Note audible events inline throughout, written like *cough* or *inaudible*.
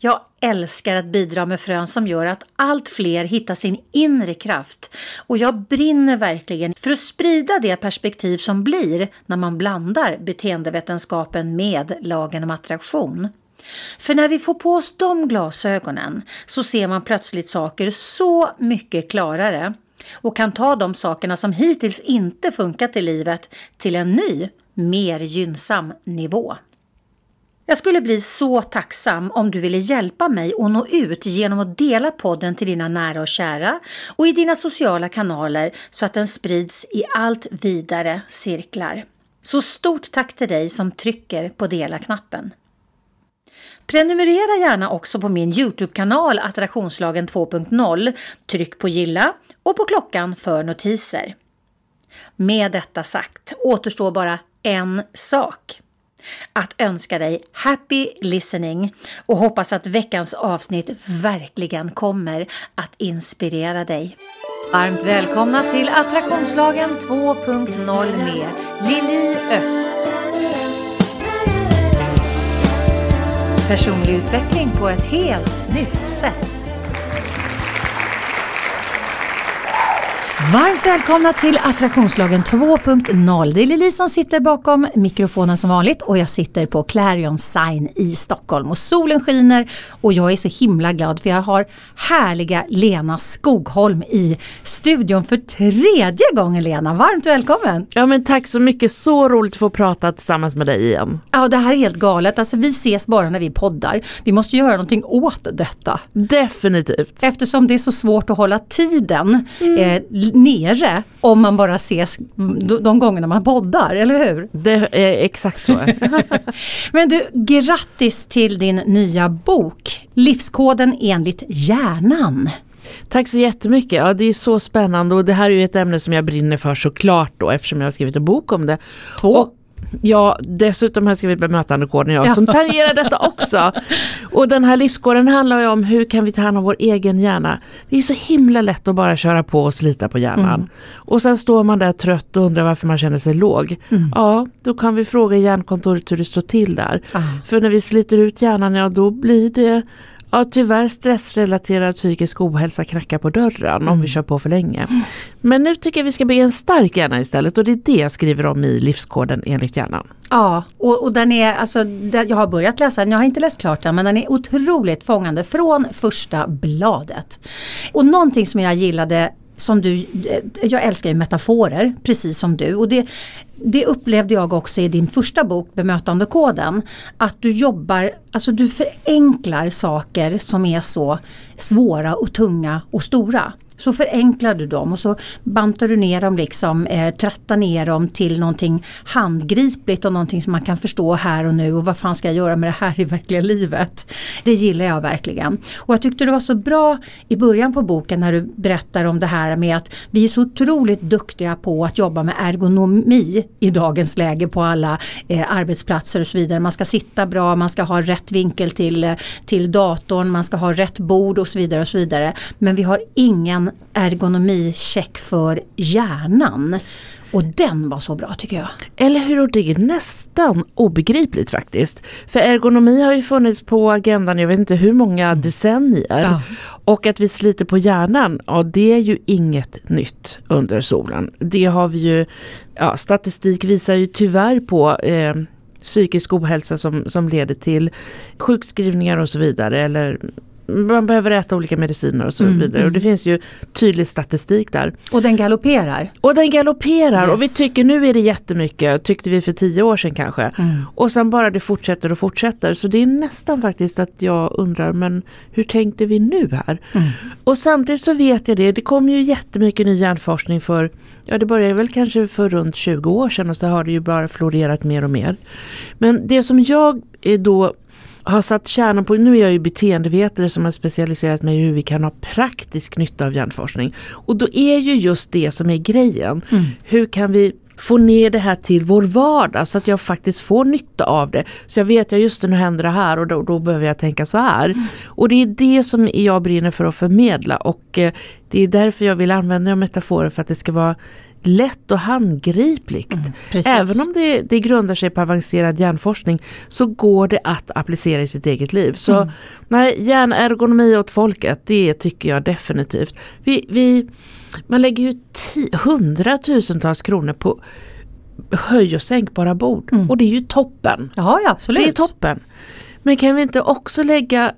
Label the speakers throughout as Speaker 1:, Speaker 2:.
Speaker 1: Jag älskar att bidra med frön som gör att allt fler hittar sin inre kraft och jag brinner verkligen för att sprida det perspektiv som blir när man blandar beteendevetenskapen med lagen om attraktion. För när vi får på oss de glasögonen så ser man plötsligt saker så mycket klarare och kan ta de sakerna som hittills inte funkat i livet till en ny, mer gynnsam nivå. Jag skulle bli så tacksam om du ville hjälpa mig att nå ut genom att dela podden till dina nära och kära och i dina sociala kanaler så att den sprids i allt vidare cirklar. Så stort tack till dig som trycker på dela-knappen. Prenumerera gärna också på min Youtube-kanal Attraktionslagen 2.0. Tryck på gilla och på klockan för notiser. Med detta sagt återstår bara en sak. Att önska dig happy listening och hoppas att veckans avsnitt verkligen kommer att inspirera dig. Varmt välkomna till Attraktionslagen 2.0 med Lili Öst. Personlig utveckling på ett helt nytt sätt. Varmt välkomna till Attraktionslagen 2.0. Det är Lili som sitter bakom mikrofonen som vanligt och jag sitter på Clarion Sign i Stockholm och solen skiner och jag är så himla glad för jag har härliga Lena Skogholm i studion för tredje gången Lena. Varmt välkommen!
Speaker 2: Ja men tack så mycket, så roligt att få prata tillsammans med dig igen.
Speaker 1: Ja det här är helt galet, alltså vi ses bara när vi poddar. Vi måste göra någonting åt detta.
Speaker 2: Definitivt.
Speaker 1: Eftersom det är så svårt att hålla tiden mm. eh, nere om man bara ses de gångerna man poddar, eller hur?
Speaker 2: Det är exakt så. *laughs* *laughs*
Speaker 1: Men du, grattis till din nya bok Livskoden enligt hjärnan.
Speaker 2: Tack så jättemycket. Ja, det är så spännande och det här är ju ett ämne som jag brinner för såklart då eftersom jag har skrivit en bok om det.
Speaker 1: Två?
Speaker 2: Och Ja, dessutom har jag skrivit bemötandekoden jag ja. som tangerar detta också. Och den här livskoden handlar ju om hur kan vi ta hand om vår egen hjärna. Det är så himla lätt att bara köra på och slita på hjärnan. Mm. Och sen står man där trött och undrar varför man känner sig låg. Mm. Ja, då kan vi fråga hjärnkontoret hur det står till där. Ah. För när vi sliter ut hjärnan, ja då blir det Ja tyvärr stressrelaterad psykisk ohälsa knackar på dörren mm. om vi kör på för länge. Men nu tycker jag vi ska bli en stark hjärna istället och det är det jag skriver om i livskoden enligt hjärnan.
Speaker 1: Ja och, och den är, alltså jag har börjat läsa den, jag har inte läst klart den men den är otroligt fångande från första bladet. Och någonting som jag gillade som du, jag älskar ju metaforer precis som du och det, det upplevde jag också i din första bok Bemötandekoden. Att du jobbar, alltså du förenklar saker som är så svåra och tunga och stora. Så förenklar du dem och så bantar du ner dem, liksom, eh, trattar ner dem till någonting handgripligt och någonting som man kan förstå här och nu och vad fan ska jag göra med det här i verkliga livet. Det gillar jag verkligen. Och jag tyckte det var så bra i början på boken när du berättar om det här med att vi är så otroligt duktiga på att jobba med ergonomi i dagens läge på alla eh, arbetsplatser och så vidare. Man ska sitta bra, man ska ha rätt vinkel till, eh, till datorn, man ska ha rätt bord och så vidare. och så vidare. Men vi har ingen ergonomicheck för hjärnan. Och den var så bra tycker jag.
Speaker 2: Eller hur? Det är nästan obegripligt faktiskt. För ergonomi har ju funnits på agendan jag vet inte hur många mm. decennier. Ja. Och att vi sliter på hjärnan, ja det är ju inget nytt under solen. Det har vi ju, ja statistik visar ju tyvärr på eh, psykisk ohälsa som, som leder till sjukskrivningar och så vidare. Eller man behöver äta olika mediciner och så mm, vidare. Och mm. det finns ju tydlig statistik där.
Speaker 1: Och den galopperar.
Speaker 2: Och den galopperar yes. och vi tycker nu är det jättemycket, tyckte vi för tio år sedan kanske. Mm. Och sen bara det fortsätter och fortsätter. Så det är nästan faktiskt att jag undrar, men hur tänkte vi nu här? Mm. Och samtidigt så vet jag det, det kom ju jättemycket ny hjärnforskning för, ja det började väl kanske för runt 20 år sedan och så har det ju bara florerat mer och mer. Men det som jag är då har satt kärnan på, nu är jag ju beteendevetare som har specialiserat mig i hur vi kan ha praktisk nytta av hjärnforskning. Och då är ju just det som är grejen. Mm. Hur kan vi få ner det här till vår vardag så att jag faktiskt får nytta av det. Så jag vet att just nu händer det här och då, då behöver jag tänka så här. Mm. Och det är det som jag brinner för att förmedla och eh, det är därför jag vill använda metaforer för att det ska vara lätt och handgripligt. Mm, Även om det, det grundar sig på avancerad hjärnforskning så går det att applicera i sitt eget liv. Så mm. nej, hjärnergonomi åt folket, det tycker jag definitivt. Vi, vi, man lägger ju hundratusentals kronor på höj och sänkbara bord mm. och det är ju toppen.
Speaker 1: Ja, ja, absolut.
Speaker 2: Det är toppen. Men kan vi inte också lägga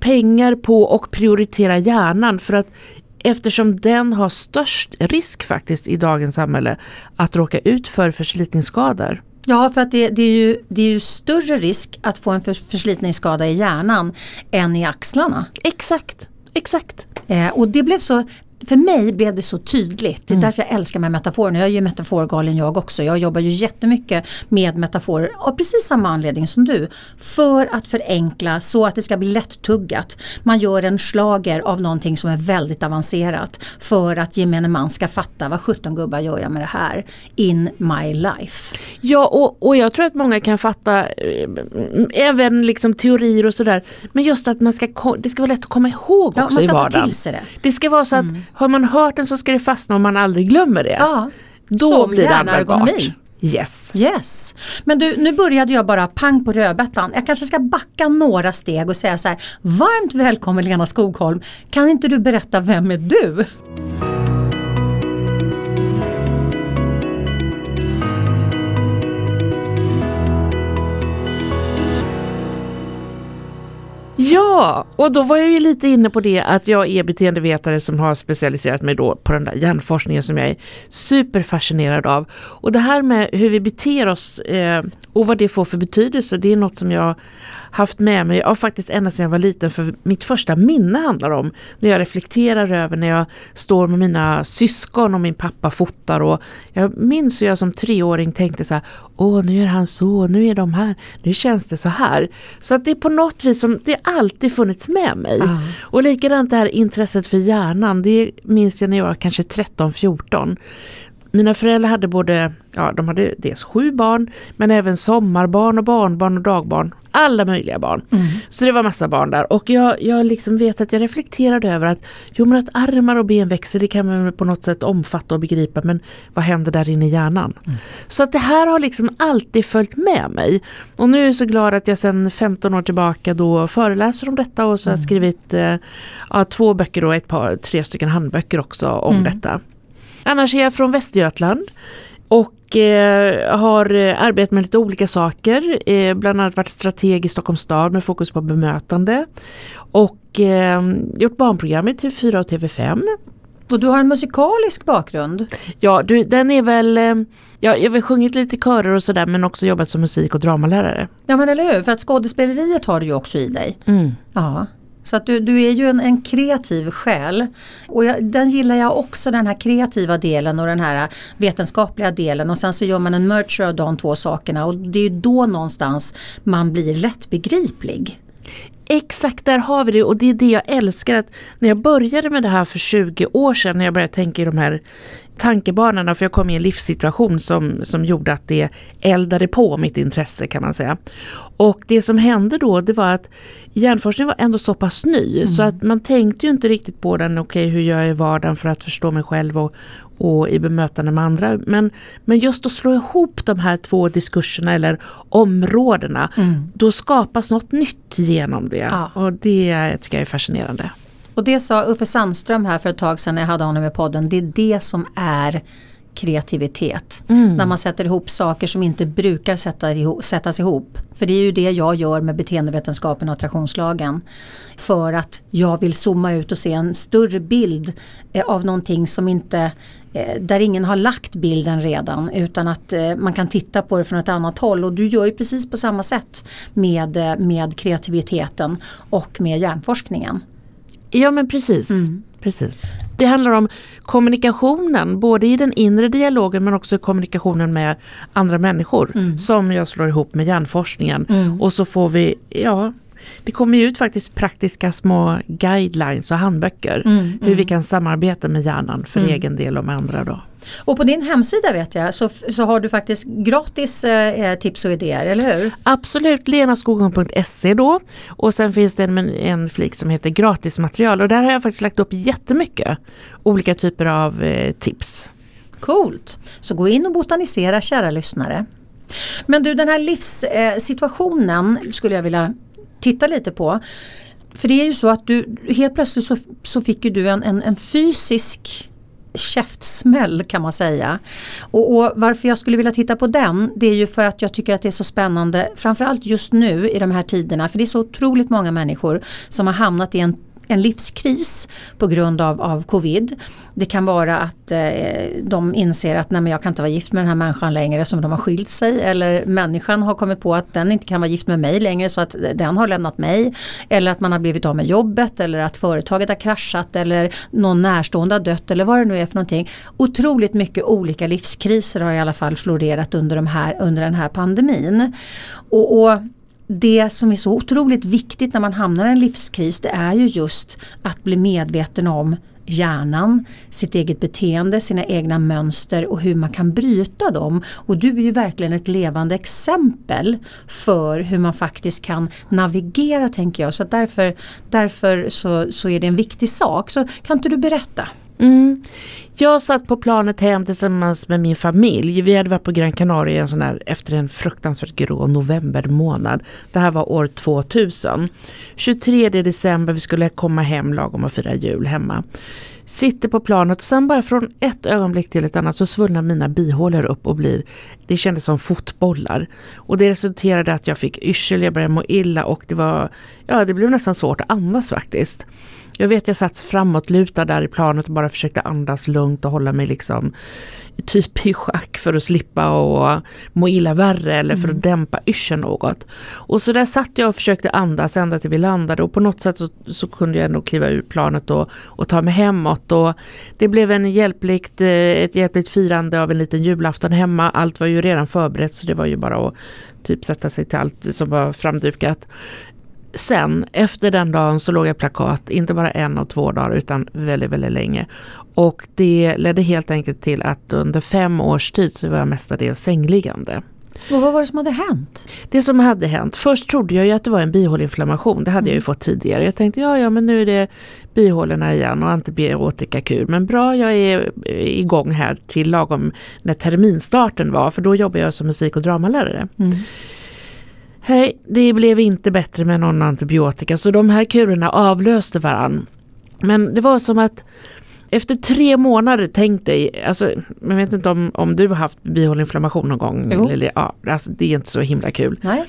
Speaker 2: pengar på och prioritera hjärnan för att eftersom den har störst risk faktiskt i dagens samhälle att råka ut för förslitningsskador.
Speaker 1: Ja, för att det, det, är ju, det är ju större risk att få en förslitningsskada i hjärnan än i axlarna.
Speaker 2: Exakt, exakt.
Speaker 1: Eh, och det blev så, för mig blev det så tydligt. Det är mm. därför jag älskar med metaforerna. Jag är ju metaforgalen jag också. Jag jobbar ju jättemycket med metaforer av precis samma anledning som du. För att förenkla så att det ska bli lättuggat. Man gör en slager av någonting som är väldigt avancerat. För att gemene man ska fatta vad 17 gubbar gör jag med det här in my life.
Speaker 2: Ja och, och jag tror att många kan fatta äh, även liksom teorier och sådär. Men just att man ska, det ska vara lätt att komma ihåg ja, också i vardagen. Man ska ta till sig det. Det ska vara så att mm har man hört den så ska det fastna om man aldrig glömmer det.
Speaker 1: Ja,
Speaker 2: Då
Speaker 1: som
Speaker 2: blir det användbart.
Speaker 1: Yes. yes. Men du, nu började jag bara pang på rödbetan. Jag kanske ska backa några steg och säga så här. Varmt välkommen Lena Skogholm. Kan inte du berätta, vem är du?
Speaker 2: Ja, och då var jag ju lite inne på det att jag är beteendevetare som har specialiserat mig då på den där hjärnforskningen som jag är superfascinerad av. Och det här med hur vi beter oss eh, och vad det får för betydelse, det är något som jag haft med mig, ja, faktiskt ända sedan jag var liten, för mitt första minne handlar om när jag reflekterar över när jag står med mina syskon och min pappa fotar och jag minns hur jag som treåring tänkte så här, åh nu är han så, nu är de här, nu känns det så här. Så att det är på något vis som det alltid funnits med mig. Mm. Och likadant det här intresset för hjärnan, det minns jag när jag var kanske 13-14. Mina föräldrar hade både, ja de hade dels sju barn men även sommarbarn och barnbarn och dagbarn. Alla möjliga barn. Mm. Så det var massa barn där och jag, jag liksom vet att jag reflekterade över att jo men att armar och ben växer det kan man på något sätt omfatta och begripa men vad händer där inne i hjärnan? Mm. Så att det här har liksom alltid följt med mig. Och nu är jag så glad att jag sedan 15 år tillbaka då föreläser om detta och så har jag mm. skrivit eh, ja, två böcker och ett par, tre stycken handböcker också om mm. detta. Annars är jag från Västergötland och eh, har eh, arbetat med lite olika saker. Eh, bland annat varit strateg i Stockholms stad med fokus på bemötande. Och eh, gjort barnprogram i TV4 och TV5.
Speaker 1: Och du har en musikalisk bakgrund?
Speaker 2: Ja, du, den är väl... Eh, ja, jag har väl sjungit lite körer och sådär men också jobbat som musik och dramalärare.
Speaker 1: Ja men eller hur, för att skådespeleriet har du ju också i dig.
Speaker 2: Mm.
Speaker 1: Ja. Så att du, du är ju en, en kreativ själ. Och jag, den gillar jag också, den här kreativa delen och den här vetenskapliga delen. Och sen så gör man en merger av de två sakerna och det är då någonstans man blir lättbegriplig.
Speaker 2: Exakt, där har vi det och det är det jag älskar. att När jag började med det här för 20 år sedan, när jag började tänka i de här tankebanorna, för jag kom i en livssituation som, som gjorde att det eldade på mitt intresse kan man säga. Och det som hände då, det var att hjärnforskning var ändå så pass ny mm. så att man tänkte ju inte riktigt på den, okej okay, hur gör jag i vardagen för att förstå mig själv och, och i bemötande med andra. Men, men just att slå ihop de här två diskurserna eller områdena, mm. då skapas något nytt genom det. Ja. Och det tycker jag är fascinerande.
Speaker 1: Och det sa Uffe Sandström här för ett tag sedan när jag hade honom i podden, det är det som är kreativitet. Mm. När man sätter ihop saker som inte brukar sätta ihop, sättas ihop. För det är ju det jag gör med beteendevetenskapen och attraktionslagen. För att jag vill zooma ut och se en större bild eh, av någonting som inte där ingen har lagt bilden redan utan att eh, man kan titta på det från ett annat håll och du gör ju precis på samma sätt med, med kreativiteten och med hjärnforskningen.
Speaker 2: Ja men precis. Mm. Precis. Det handlar om kommunikationen, både i den inre dialogen men också i kommunikationen med andra människor. Mm. Som jag slår ihop med hjärnforskningen. Mm. Och så får vi, ja, det kommer ju ut faktiskt praktiska små guidelines och handböcker. Mm, hur vi kan samarbeta med hjärnan för mm. egen del och med andra. Då.
Speaker 1: Och på din hemsida vet jag så, så har du faktiskt gratis eh, tips och idéer, eller hur?
Speaker 2: Absolut, lenaskogon.se då. Och sen finns det en, en flik som heter gratismaterial och där har jag faktiskt lagt upp jättemycket olika typer av eh, tips.
Speaker 1: Coolt! Så gå in och botanisera kära lyssnare. Men du den här livssituationen eh, skulle jag vilja titta lite på. För det är ju så att du helt plötsligt så, så fick ju du en, en, en fysisk käftsmäll kan man säga. Och, och, varför jag skulle vilja titta på den det är ju för att jag tycker att det är så spännande framförallt just nu i de här tiderna för det är så otroligt många människor som har hamnat i en en livskris på grund av, av covid. Det kan vara att eh, de inser att nej, men jag kan inte vara gift med den här människan längre som de har skilt sig eller människan har kommit på att den inte kan vara gift med mig längre så att den har lämnat mig. Eller att man har blivit av med jobbet eller att företaget har kraschat eller någon närstående har dött eller vad det nu är för någonting. Otroligt mycket olika livskriser har i alla fall florerat under, de här, under den här pandemin. och, och det som är så otroligt viktigt när man hamnar i en livskris det är ju just att bli medveten om hjärnan, sitt eget beteende, sina egna mönster och hur man kan bryta dem. Och du är ju verkligen ett levande exempel för hur man faktiskt kan navigera tänker jag. Så därför, därför så, så är det en viktig sak. Så kan inte du berätta?
Speaker 2: Mm. Jag satt på planet hem tillsammans med min familj. Vi hade varit på Gran Canaria en sån där, efter en fruktansvärt grå novembermånad. Det här var år 2000. 23 december, vi skulle komma hem lagom och fira jul hemma. Sitter på planet och sen bara från ett ögonblick till ett annat så svullnar mina bihålor upp och blir, det kändes som fotbollar. Och det resulterade att jag fick yrsel, jag började må illa och det var, ja det blev nästan svårt att andas faktiskt. Jag vet jag satt framåtlutad där i planet och bara försökte andas lugnt och hålla mig liksom typ i schack för att slippa och må illa värre eller för att mm. dämpa yrseln något. Och så där satt jag och försökte andas ända till vi landade och på något sätt så, så kunde jag ändå kliva ur planet och, och ta mig hemåt. Och det blev en hjälpligt, eh, ett hjälpligt firande av en liten julafton hemma. Allt var ju redan förberett så det var ju bara att typ sätta sig till allt som var framdukat sen, efter den dagen, så låg jag plakat, inte bara en och två dagar utan väldigt, väldigt länge. Och det ledde helt enkelt till att under fem års tid så var jag mestadels sängliggande.
Speaker 1: Och vad var det som hade hänt?
Speaker 2: Det som hade hänt, först trodde jag ju att det var en bihåleinflammation, det hade mm. jag ju fått tidigare. Jag tänkte ja, ja men nu är det bihålorna igen och antibiotikakur. Men bra, jag är igång här till lagom när terminstarten var, för då jobbar jag som musik och dramalärare. Mm. Hej, det blev inte bättre med någon antibiotika så de här kurerna avlöste varann. Men det var som att efter tre månader, tänk dig, alltså, jag vet inte om, om du har haft bihåleinflammation någon gång? Jo. Eller, ja, alltså, det är inte så himla kul.
Speaker 1: Nej.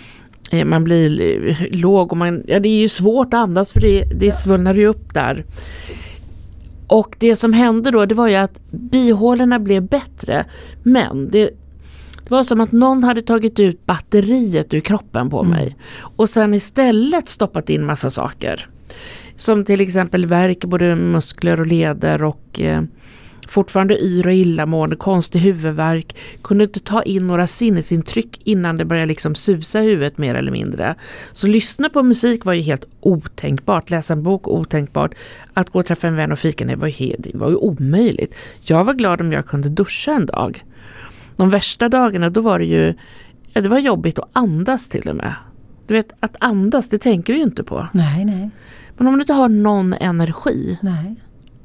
Speaker 2: Eh, man blir låg och man, ja, det är ju svårt att andas för det, det ja. svullnar ju upp där. Och det som hände då det var ju att bihålorna blev bättre men det det var som att någon hade tagit ut batteriet ur kroppen på mm. mig och sen istället stoppat in massa saker. Som till exempel värk i både muskler och leder och eh, fortfarande yr och illamående, konstig huvudvärk, kunde inte ta in några sinnesintryck innan det började liksom susa i huvudet mer eller mindre. Så lyssna på musik var ju helt otänkbart, läsa en bok otänkbart, att gå och träffa en vän och fika, det var, ju, det var ju omöjligt. Jag var glad om jag kunde duscha en dag. De värsta dagarna då var det ju ja, det var jobbigt att andas till och med. Du vet att andas det tänker vi ju inte på.
Speaker 1: Nej, nej.
Speaker 2: Men om du inte har någon energi.
Speaker 1: Nej.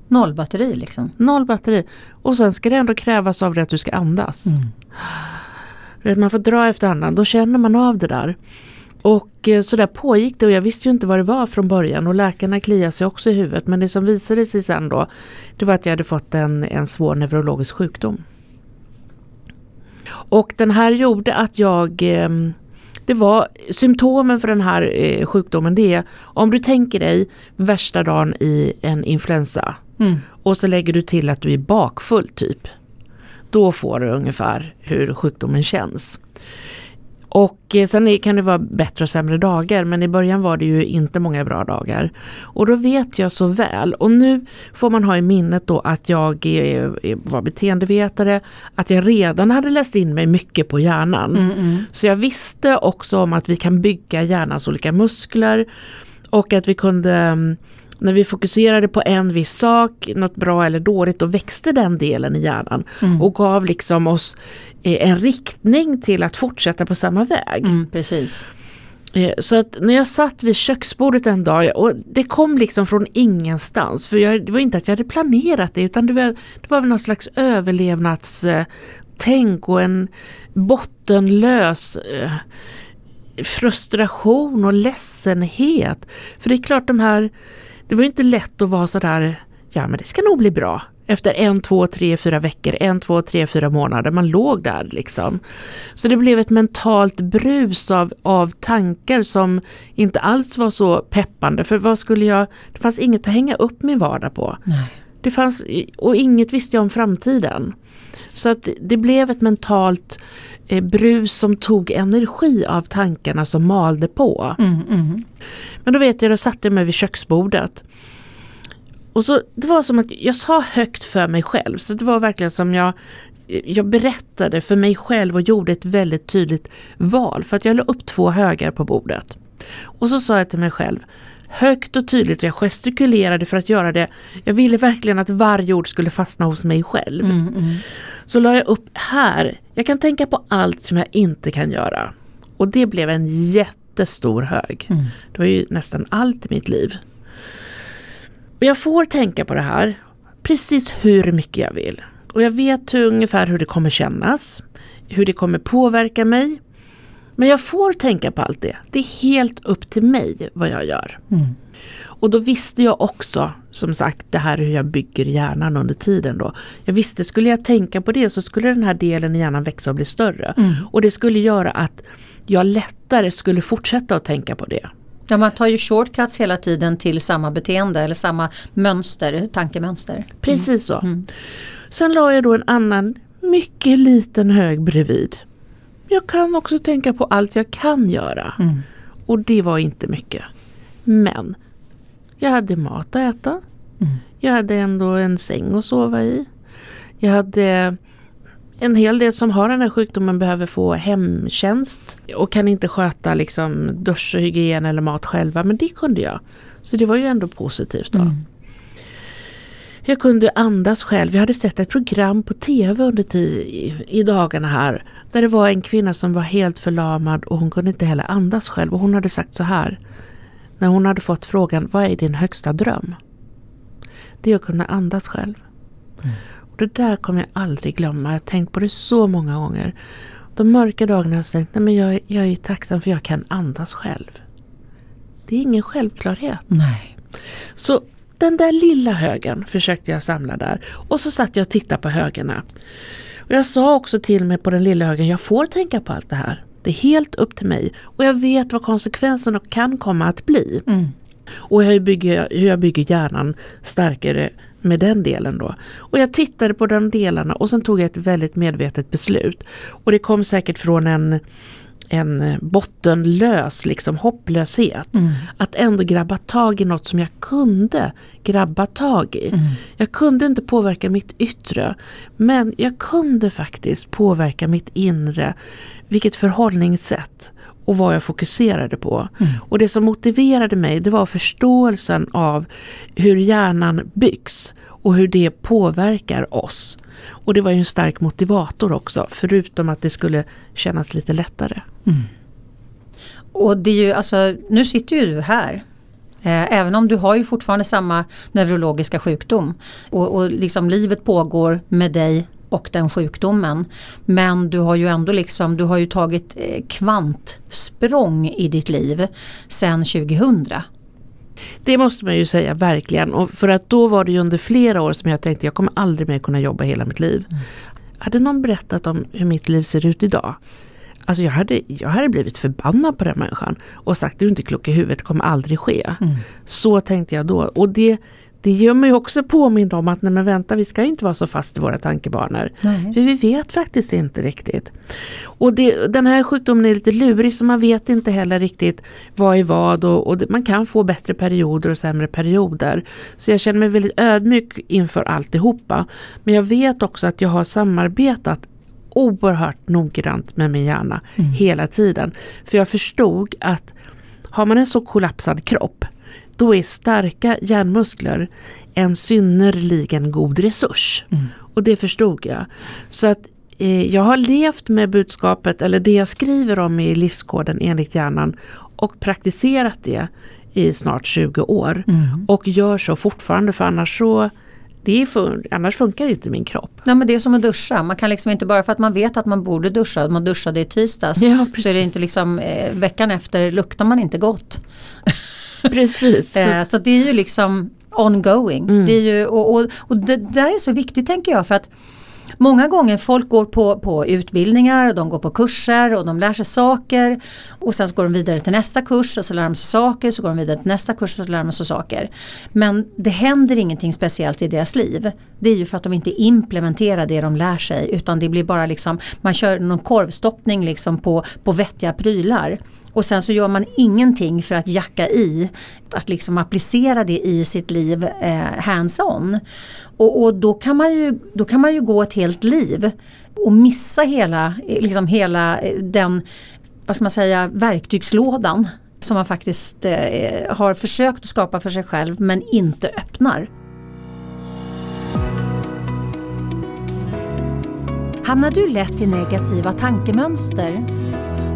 Speaker 1: Noll batteri liksom.
Speaker 2: Noll batteri. Och sen ska det ändå krävas av dig att du ska andas. Mm. Man får dra efter andan, då känner man av det där. Och eh, så där pågick det och jag visste ju inte vad det var från början och läkarna kliade sig också i huvudet. Men det som visade sig sen då, det var att jag hade fått en, en svår neurologisk sjukdom. Och den här gjorde att jag ehm, det var symptomen för den här eh, sjukdomen det är om du tänker dig värsta dagen i en influensa mm. och så lägger du till att du är bakfull typ. Då får du ungefär hur sjukdomen känns. Och eh, sen kan det vara bättre och sämre dagar men i början var det ju inte många bra dagar. Och då vet jag så väl och nu får man ha i minnet då att jag var beteendevetare, att jag redan hade läst in mig mycket på hjärnan. Mm, mm. Så jag visste också om att vi kan bygga hjärnans olika muskler och att vi kunde mm, när vi fokuserade på en viss sak, något bra eller dåligt, då växte den delen i hjärnan mm. och gav liksom oss eh, en riktning till att fortsätta på samma väg.
Speaker 1: Mm, precis.
Speaker 2: Eh, så att när jag satt vid köksbordet en dag och det kom liksom från ingenstans. För jag, det var inte att jag hade planerat det utan det var, det var väl någon slags överlevnadstänk och en bottenlös eh, frustration och ledsenhet. För det är klart de här det var inte lätt att vara sådär, ja men det ska nog bli bra. Efter en, två, tre, fyra veckor, en, två, tre, fyra månader. Man låg där liksom. Så det blev ett mentalt brus av, av tankar som inte alls var så peppande. För vad skulle jag, det fanns inget att hänga upp min vardag på.
Speaker 1: Nej.
Speaker 2: Det fanns, och inget visste jag om framtiden. Så att det blev ett mentalt eh, brus som tog energi av tankarna som malde på.
Speaker 1: Mm, mm.
Speaker 2: Men då vet jag, då satte jag mig vid köksbordet. Och så, det var som att jag sa högt för mig själv. Så det var verkligen som jag, jag berättade för mig själv och gjorde ett väldigt tydligt val. För att jag la upp två högar på bordet. Och så sa jag till mig själv, högt och tydligt och jag gestikulerade för att göra det. Jag ville verkligen att varje ord skulle fastna hos mig själv.
Speaker 1: Mm, mm.
Speaker 2: Så la jag upp här, jag kan tänka på allt som jag inte kan göra. Och det blev en jättestor hög.
Speaker 1: Mm.
Speaker 2: Det var ju nästan allt i mitt liv. Och jag får tänka på det här precis hur mycket jag vill. Och jag vet hur, ungefär hur det kommer kännas. Hur det kommer påverka mig. Men jag får tänka på allt det. Det är helt upp till mig vad jag gör.
Speaker 1: Mm.
Speaker 2: Och då visste jag också, som sagt, det här hur jag bygger hjärnan under tiden då. Jag visste, skulle jag tänka på det så skulle den här delen i hjärnan växa och bli större.
Speaker 1: Mm.
Speaker 2: Och det skulle göra att jag lättare skulle fortsätta att tänka på det.
Speaker 1: Ja, man tar ju shortcuts hela tiden till samma beteende eller samma mönster, tankemönster. Mm.
Speaker 2: Precis så.
Speaker 1: Mm.
Speaker 2: Sen la jag då en annan mycket liten hög bredvid. Jag kan också tänka på allt jag kan göra.
Speaker 1: Mm.
Speaker 2: Och det var inte mycket. Men jag hade mat att äta.
Speaker 1: Mm.
Speaker 2: Jag hade ändå en säng att sova i. Jag hade en hel del som har den här sjukdomen behöver få hemtjänst och kan inte sköta liksom dusch hygien eller mat själva. Men det kunde jag. Så det var ju ändå positivt då.
Speaker 1: Mm.
Speaker 2: Jag kunde andas själv. Jag hade sett ett program på tv under i, i dagarna här. Där det var en kvinna som var helt förlamad och hon kunde inte heller andas själv. Och hon hade sagt så här. När hon hade fått frågan, vad är din högsta dröm? Det är att kunna andas själv.
Speaker 1: Mm.
Speaker 2: Det där kommer jag aldrig glömma. Jag har tänkt på det så många gånger. De mörka dagarna har jag tänkt, nej men jag, jag är tacksam för jag kan andas själv. Det är ingen självklarhet.
Speaker 1: Nej.
Speaker 2: Så den där lilla högen försökte jag samla där. Och så satt jag och tittade på högarna. Och jag sa också till mig på den lilla högen, jag får tänka på allt det här. Det är helt upp till mig. Och jag vet vad konsekvenserna kan komma att bli.
Speaker 1: Mm.
Speaker 2: Och hur jag, bygger, hur jag bygger hjärnan starkare med den delen då. Och jag tittade på de delarna och sen tog jag ett väldigt medvetet beslut. Och det kom säkert från en, en bottenlös liksom hopplöshet.
Speaker 1: Mm.
Speaker 2: Att ändå grabba tag i något som jag kunde grabba tag i.
Speaker 1: Mm.
Speaker 2: Jag kunde inte påverka mitt yttre. Men jag kunde faktiskt påverka mitt inre. Vilket förhållningssätt och vad jag fokuserade på.
Speaker 1: Mm.
Speaker 2: Och det som motiverade mig det var förståelsen av hur hjärnan byggs och hur det påverkar oss. Och det var ju en stark motivator också, förutom att det skulle kännas lite lättare.
Speaker 1: Mm. Och det är ju, alltså, nu sitter ju du här. Eh, även om du har ju fortfarande samma neurologiska sjukdom. Och, och liksom livet pågår med dig och den sjukdomen. Men du har ju ändå liksom, du har ju tagit eh, kvantsprång i ditt liv sedan 2000.
Speaker 2: Det måste man ju säga verkligen. Och för att då var det ju under flera år som jag tänkte jag kommer aldrig mer kunna jobba hela mitt liv.
Speaker 1: Mm.
Speaker 2: Hade någon berättat om hur mitt liv ser ut idag? Alltså jag hade, jag hade blivit förbannad på den människan och sagt du är inte klok i huvudet, det kommer aldrig ske.
Speaker 1: Mm.
Speaker 2: Så tänkte jag då. Och det det gör mig också påmind om att nej men vänta, vi ska inte vara så fast i våra tankebanor.
Speaker 1: Nej.
Speaker 2: För vi vet faktiskt inte riktigt. Och det, den här sjukdomen är lite lurig så man vet inte heller riktigt vad är vad och, och man kan få bättre perioder och sämre perioder. Så jag känner mig väldigt ödmjuk inför alltihopa. Men jag vet också att jag har samarbetat oerhört noggrant med min hjärna
Speaker 1: Mm.
Speaker 2: hela tiden. För jag förstod att har man en så kollapsad kropp då är starka hjärnmuskler en synnerligen god resurs.
Speaker 1: Mm.
Speaker 2: Och det förstod jag. Så att eh, jag har levt med budskapet, eller det jag skriver om i livskoden enligt hjärnan och praktiserat det i snart 20 år.
Speaker 1: Mm.
Speaker 2: Och gör så fortfarande för annars så det är för, annars funkar inte min kropp.
Speaker 1: Nej men det är som att duscha. Man kan liksom inte bara för att man vet att man borde duscha, man duschade i tisdags.
Speaker 2: Ja,
Speaker 1: så är det inte liksom eh, veckan efter luktar man inte gott. *laughs*
Speaker 2: Precis.
Speaker 1: Eh, så det är ju liksom ongoing.
Speaker 2: Mm.
Speaker 1: Det, är ju, och, och, och det där är så viktigt tänker jag för att Många gånger folk går på, på utbildningar, de går på kurser och de lär sig saker och sen så går de vidare till nästa kurs och så lär de sig saker, så går de vidare till nästa kurs och så lär de sig saker. Men det händer ingenting speciellt i deras liv. Det är ju för att de inte implementerar det de lär sig utan det blir bara liksom, man kör någon korvstoppning liksom på, på vettiga prylar. Och sen så gör man ingenting för att jacka i, att liksom applicera det i sitt liv eh, hands-on. Och, och då, kan man ju, då kan man ju gå ett helt liv och missa hela, eh, liksom hela eh, den, vad ska man säga, verktygslådan som man faktiskt eh, har försökt att skapa för sig själv men inte öppnar. Hamnar du lätt i negativa tankemönster?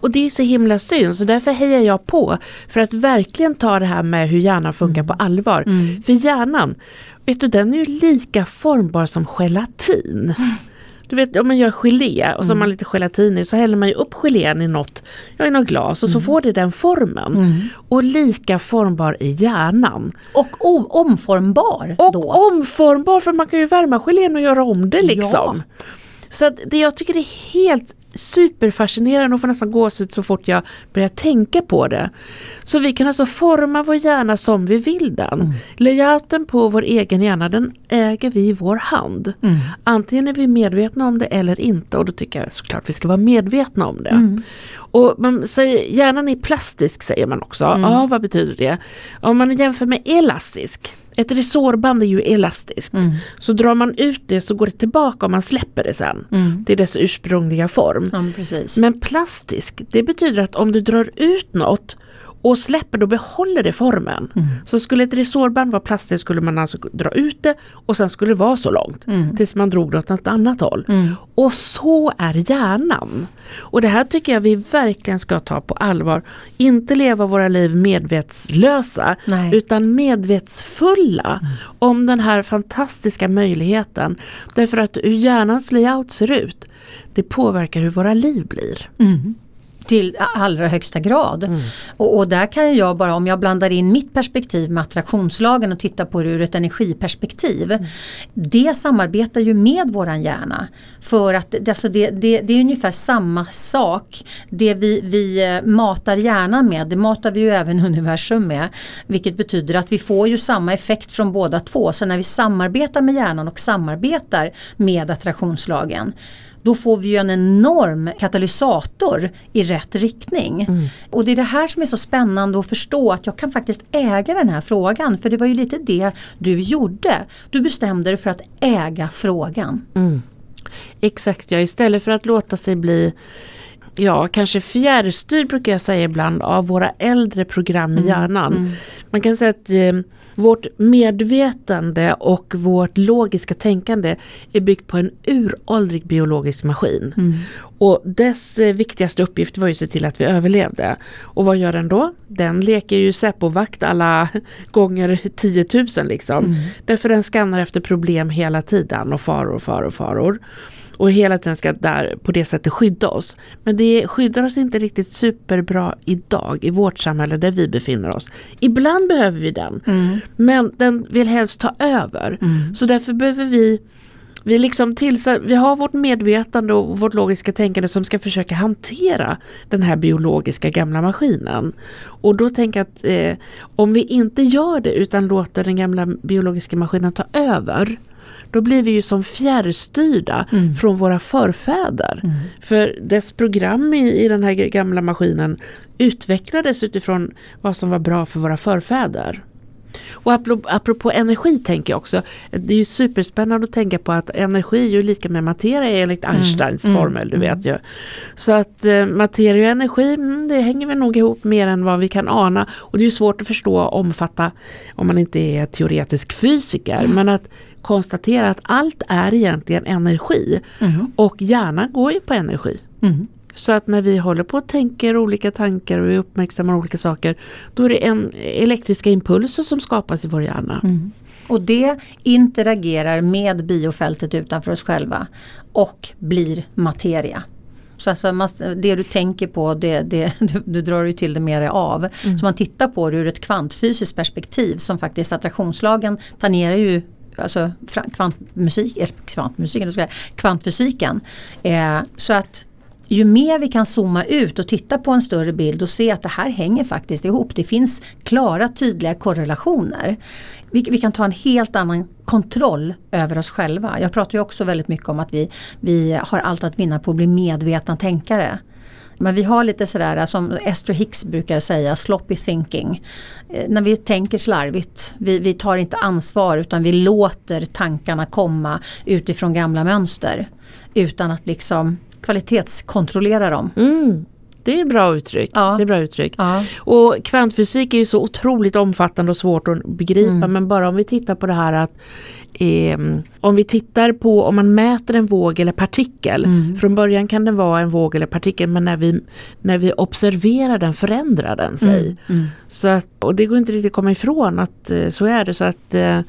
Speaker 2: Och det är så himla synd, så därför hejar jag på för att verkligen ta det här med hur hjärnan funkar på allvar. För hjärnan, vet du, den är ju lika formbar som gelatin. *laughs* Du vet om man gör gelé och så har man lite gelatin i så häller man ju upp gelén i något, ja, i något glas och så får det den formen. Och lika formbar i hjärnan.
Speaker 1: Och omformbar
Speaker 2: Och
Speaker 1: då.
Speaker 2: omformbar för man kan ju värma gelén och göra om det liksom. Så att det jag tycker är helt superfascinerande och får nästan gåshud så fort jag börjar tänka på det. Så vi kan alltså forma vår hjärna som vi vill den. Layouten på vår egen hjärna den äger vi i vår hand. Antingen är vi medvetna om det eller inte och då tycker jag såklart vi ska vara medvetna om det. Och man säger, hjärnan är plastisk säger man också. Ja, vad betyder det? Om man jämför med elastisk. Ett resårband är ju elastiskt. Så drar man ut det så går det tillbaka om man släpper det sen. Till dess ursprungliga form.
Speaker 1: Ja, precis.
Speaker 2: Men plastisk, det betyder att om du drar ut något och släpper då behåller det formen. Så skulle ett resårband vara plastiskt skulle man alltså dra ut det och sen skulle det vara så långt. Tills man drog det åt ett annat håll. Och så är hjärnan. Och det här tycker jag vi verkligen ska ta på allvar. Inte leva våra liv medvetslösa
Speaker 1: Nej.
Speaker 2: utan medvetsfulla om den här fantastiska möjligheten. Därför att hur hjärnans layout ser ut det påverkar hur våra liv blir.
Speaker 1: Till allra högsta grad. Och, och där kan jag bara, om jag blandar in mitt perspektiv med attraktionslagen och tittar på det ur ett energiperspektiv. Det samarbetar ju med våran hjärna. För att det, alltså det, det, det är ungefär samma sak. Det vi, vi eh, matar hjärnan med, det matar vi ju även *laughs* universum med. Vilket betyder att vi får ju samma effekt från båda två. Så när vi samarbetar med hjärnan och samarbetar med attraktionslagen då får vi ju en enorm katalysator i rätt riktning. Och det är det här som är så spännande att förstå att jag kan faktiskt äga den här frågan. För det var ju lite det du gjorde. Du bestämde dig för att äga frågan.
Speaker 2: Exakt ja, istället för att låta sig bli Ja, kanske fjärrstyrd brukar jag säga ibland av våra äldre program i hjärnan. Man kan säga att eh, Vårt medvetande och vårt logiska tänkande är byggt på en uråldrig biologisk maskin. Mm. Och dess eh, viktigaste uppgift var ju att se till att vi överlevde. Och vad gör den då? Den leker ju Säpovakt alla *laughs* gånger 10 000 liksom. Mm. Därför den skannar efter problem hela tiden och faror, faror, faror och hela tiden ska där på det sättet skydda oss. Men det skyddar oss inte riktigt superbra idag i vårt samhälle där vi befinner oss. Ibland behöver vi den, mm. men den vill helst ta över. Mm. Så därför behöver vi vi, liksom tillsatt, vi har vårt medvetande och vårt logiska tänkande som ska försöka hantera den här biologiska gamla maskinen. Och då tänker jag att eh, om vi inte gör det utan låter den gamla biologiska maskinen ta över då blir vi ju som fjärrstyrda mm. från våra förfäder. Mm. För dess program i, i den här gamla maskinen utvecklades utifrån vad som var bra för våra förfäder. Och apropå energi tänker jag också, det är ju superspännande att tänka på att energi är ju lika med materia enligt mm. Einsteins mm. formel, du mm. vet ju. Så att eh, materia och energi, mm, det hänger väl nog ihop mer än vad vi kan ana. Och det är ju svårt att förstå och omfatta om man inte är teoretisk fysiker. Men att konstatera att allt är egentligen energi. Mm. Och hjärnan går ju på energi. Mm. Så att när vi håller på och tänker olika tankar och vi uppmärksammar olika saker då är det en elektriska impulser som skapas i vår hjärna. Mm.
Speaker 1: Och det interagerar med biofältet utanför oss själva och blir materia. Så alltså det du tänker på det, det, *laughs* du, du drar ju till det mer av. Mm. Så man tittar på det ur ett kvantfysiskt perspektiv som faktiskt attraktionslagen tangerar ju alltså kvantmusik, eller kvantmusiken, kvantfysiken. Eh, så att ju mer vi kan zooma ut och titta på en större bild och se att det här hänger faktiskt ihop. Det finns klara tydliga korrelationer. Vi, vi, kan ta en helt annan kontroll över oss själva. Jag pratar ju också väldigt mycket om att vi, vi har allt att vinna på att bli medvetna tänkare. Men vi har lite sådär som Esther Hicks brukar säga, sloppy thinking. Eh, när vi tänker slarvigt, vi, vi tar inte ansvar utan vi låter tankarna komma utifrån gamla mönster. Utan att liksom kvalitetskontrollera dem.
Speaker 2: Mm. Det är bra uttryck. Ja. Det är bra uttryck. Ja. Och kvantfysik är ju så otroligt omfattande och svårt att begripa mm. men bara om vi tittar på det här att eh, om vi tittar på om man mäter en våg eller partikel. Mm. Från början kan den vara en våg eller partikel men när vi, när vi observerar den förändrar den sig. Mm. mm. Så att, och det går inte riktigt att komma ifrån att eh, så är det. Så att eh,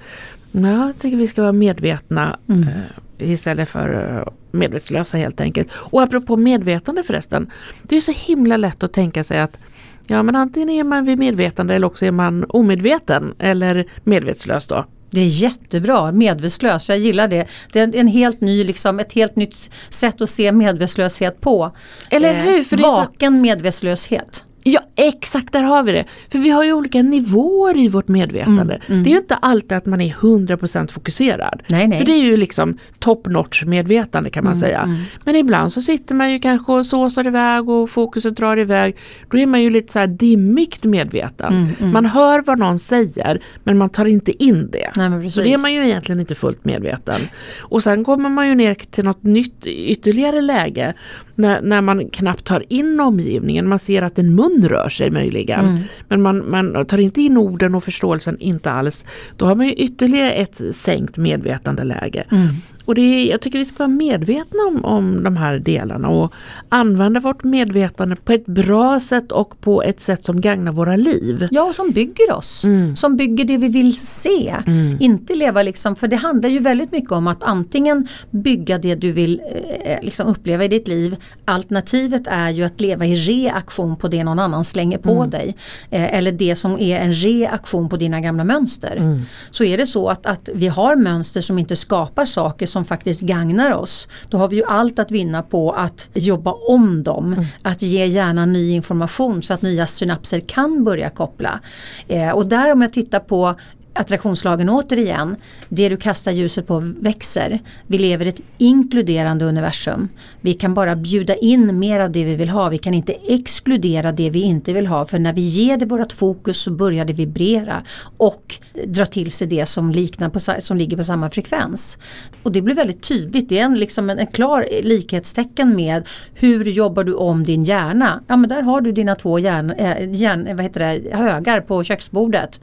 Speaker 2: ja, jag tycker vi ska vara medvetna mm. eh, istället för medvetslösa helt enkelt. Och apropå medvetande förresten. Det är så himla lätt att tänka sig att ja men antingen är man vid medvetande eller också är man omedveten eller medvetslös då.
Speaker 1: Det är jättebra, medvetslös, jag gillar det. Det är en helt ny, liksom, ett helt nytt sätt att se medvetslöshet på.
Speaker 2: Eller hur? För
Speaker 1: eh, vaken så... medvetslöshet.
Speaker 2: Ja exakt, där har vi det. För vi har ju olika nivåer i vårt medvetande. Mm, mm. Det är ju inte alltid att man är 100% fokuserad. Nej, nej. För det är ju liksom top notch medvetande kan man mm, säga. Mm. Men ibland så sitter man ju kanske och såsar iväg och fokuset drar iväg. Då är man ju lite så här dimmigt medveten. Mm, mm. Man hör vad någon säger men man tar inte in det. Nej, så det är man ju egentligen inte fullt medveten. Och sen kommer man ju ner till något nytt ytterligare läge när, när man knappt tar in omgivningen. Man ser att en mun rör sig möjligen. Mm. Men man, man tar inte in orden och förståelsen inte alls. Då har man ju ytterligare ett sänkt medvetandeläge. Mm. Och det är, jag tycker vi ska vara medvetna om, om de här delarna och använda vårt medvetande på ett bra sätt och på ett sätt som gagnar våra liv.
Speaker 1: Ja, och som bygger oss. Mm. Som bygger det vi vill se. Mm. Inte leva liksom, för det handlar ju väldigt mycket om att antingen bygga det du vill eh, liksom uppleva i ditt liv. Alternativet är ju att leva i reaktion på det någon annan slänger på mm. dig. Eh, eller det som är en reaktion på dina gamla mönster. Mm. Så är det så att, att vi har mönster som inte skapar saker som som faktiskt gagnar oss. Då har vi ju allt att vinna på att jobba om dem. Mm. Att ge hjärnan ny information så att nya synapser kan börja koppla. Eh, och där om jag tittar på attraktionslagen återigen, det du kastar ljuset på växer. Vi lever i ett inkluderande universum. Vi kan bara bjuda in mer av det vi vill ha. Vi kan inte exkludera det vi inte vill ha. För när vi ger det vårt fokus så börjar det vibrera och dra till sig det som, liknar på, som ligger på samma frekvens. Och det blir väldigt tydligt. Det är en, liksom en, en klar likhetstecken med hur jobbar du om din hjärna. Ja men där har du dina två hjärn, äh, hjärn, vad heter det, högar på köksbordet.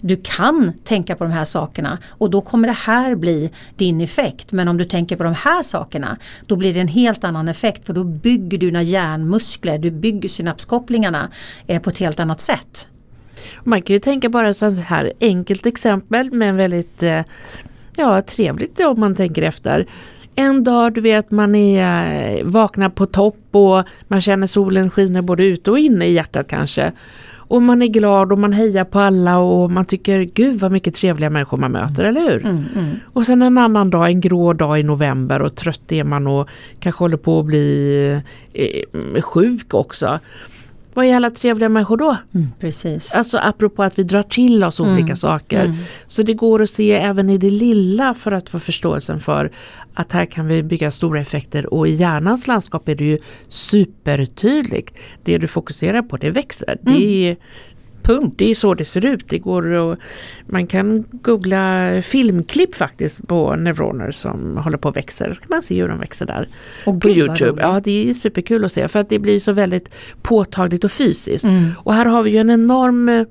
Speaker 1: Du kan tänka på de här sakerna och då kommer det här bli din effekt. Men om du tänker på de här sakerna då blir det en helt annan effekt för då bygger du dina hjärnmuskler, du bygger synapskopplingarna eh, på ett helt annat sätt.
Speaker 2: Man kan ju tänka bara så här enkelt exempel men väldigt eh, ja, trevligt om man tänker efter. En dag du vet man är eh, vaknar på topp och man känner solen skiner både ute och inne i hjärtat kanske. Och man är glad och man hejar på alla och man tycker gud vad mycket trevliga människor man möter, eller hur? Mm, mm. Och sen en annan dag, en grå dag i november och trött är man och kanske håller på att bli eh, sjuk också. Vad är alla trevliga människor då?
Speaker 1: Mm, precis.
Speaker 2: Alltså apropå att vi drar till oss olika mm, saker. Mm. Så det går att se även i det lilla för att få förståelsen för att här kan vi bygga stora effekter och i hjärnans landskap är det ju supertydligt. Det du fokuserar på det växer. Det mm. är,
Speaker 1: Punkt.
Speaker 2: Det är så det ser ut. Det går och, man kan googla filmklipp faktiskt på neuroner som håller på att växa. Så kan man se hur de växer där.
Speaker 1: Och
Speaker 2: på Youtube. Ja det är superkul att se för att det blir så väldigt påtagligt och fysiskt. Mm. Och här har vi ju en enorm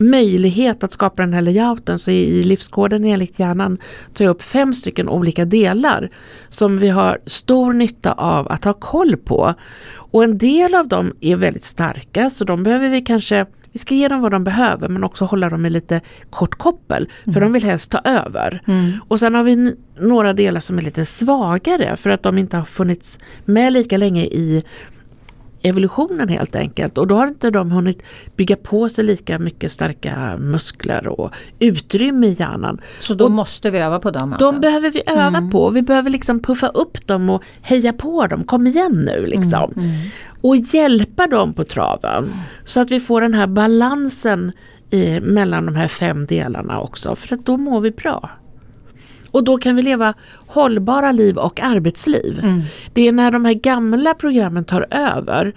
Speaker 2: möjlighet att skapa den här layouten. Så i livskoden enligt hjärnan tar jag upp fem stycken olika delar som vi har stor nytta av att ha koll på. Och en del av dem är väldigt starka så de behöver vi kanske vi ska ge dem vad de behöver men också hålla dem i lite kort koppel för mm. de vill helst ta över. Mm. Och sen har vi några delar som är lite svagare för att de inte har funnits med lika länge i evolutionen helt enkelt och då har inte de hunnit bygga på sig lika mycket starka muskler och utrymme i hjärnan.
Speaker 1: Så då
Speaker 2: och
Speaker 1: måste vi öva på dem? Alltså.
Speaker 2: De behöver vi öva mm. på, vi behöver liksom puffa upp dem och heja på dem, kom igen nu liksom. Mm. Mm. Och hjälpa dem på traven så att vi får den här balansen i, mellan de här fem delarna också för att då mår vi bra. Och då kan vi leva hållbara liv och arbetsliv. Mm. Det är när de här gamla programmen tar över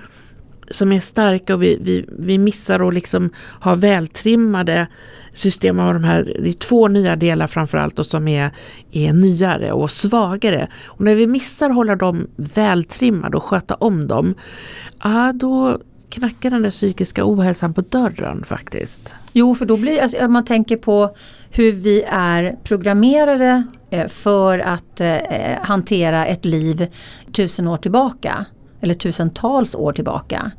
Speaker 2: som är starka och vi, vi, vi missar att liksom ha vältrimmade system av de här, det är två nya delar framförallt och som är, är nyare och svagare. Och när vi missar att hålla dem vältrimmade och sköta om dem, ja då knackar den där psykiska ohälsan på dörren faktiskt.
Speaker 1: Jo, för då blir alltså, man tänker på hur vi är programmerade eh, för att eh, eh, hantera ett liv tusen år tillbaka eller tusentals år tillbaka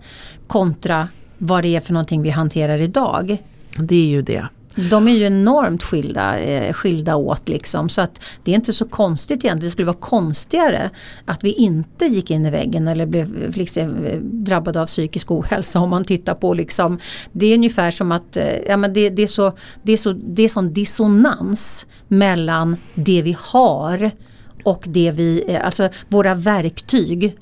Speaker 1: kontra vad det är för någonting vi hanterar idag.
Speaker 2: Det är ju det.
Speaker 1: De är ju enormt skilda, eh, skilda åt liksom så att det är inte så konstigt egentligen. Det skulle vara konstigare att vi inte gick in i väggen eller blev liksom, drabbade av psykisk ohälsa om man tittar på liksom Det är ungefär som att eh, ja, men det, det, är så, det, är så, det är sån dissonans mellan det vi har och det vi, eh, alltså våra verktyg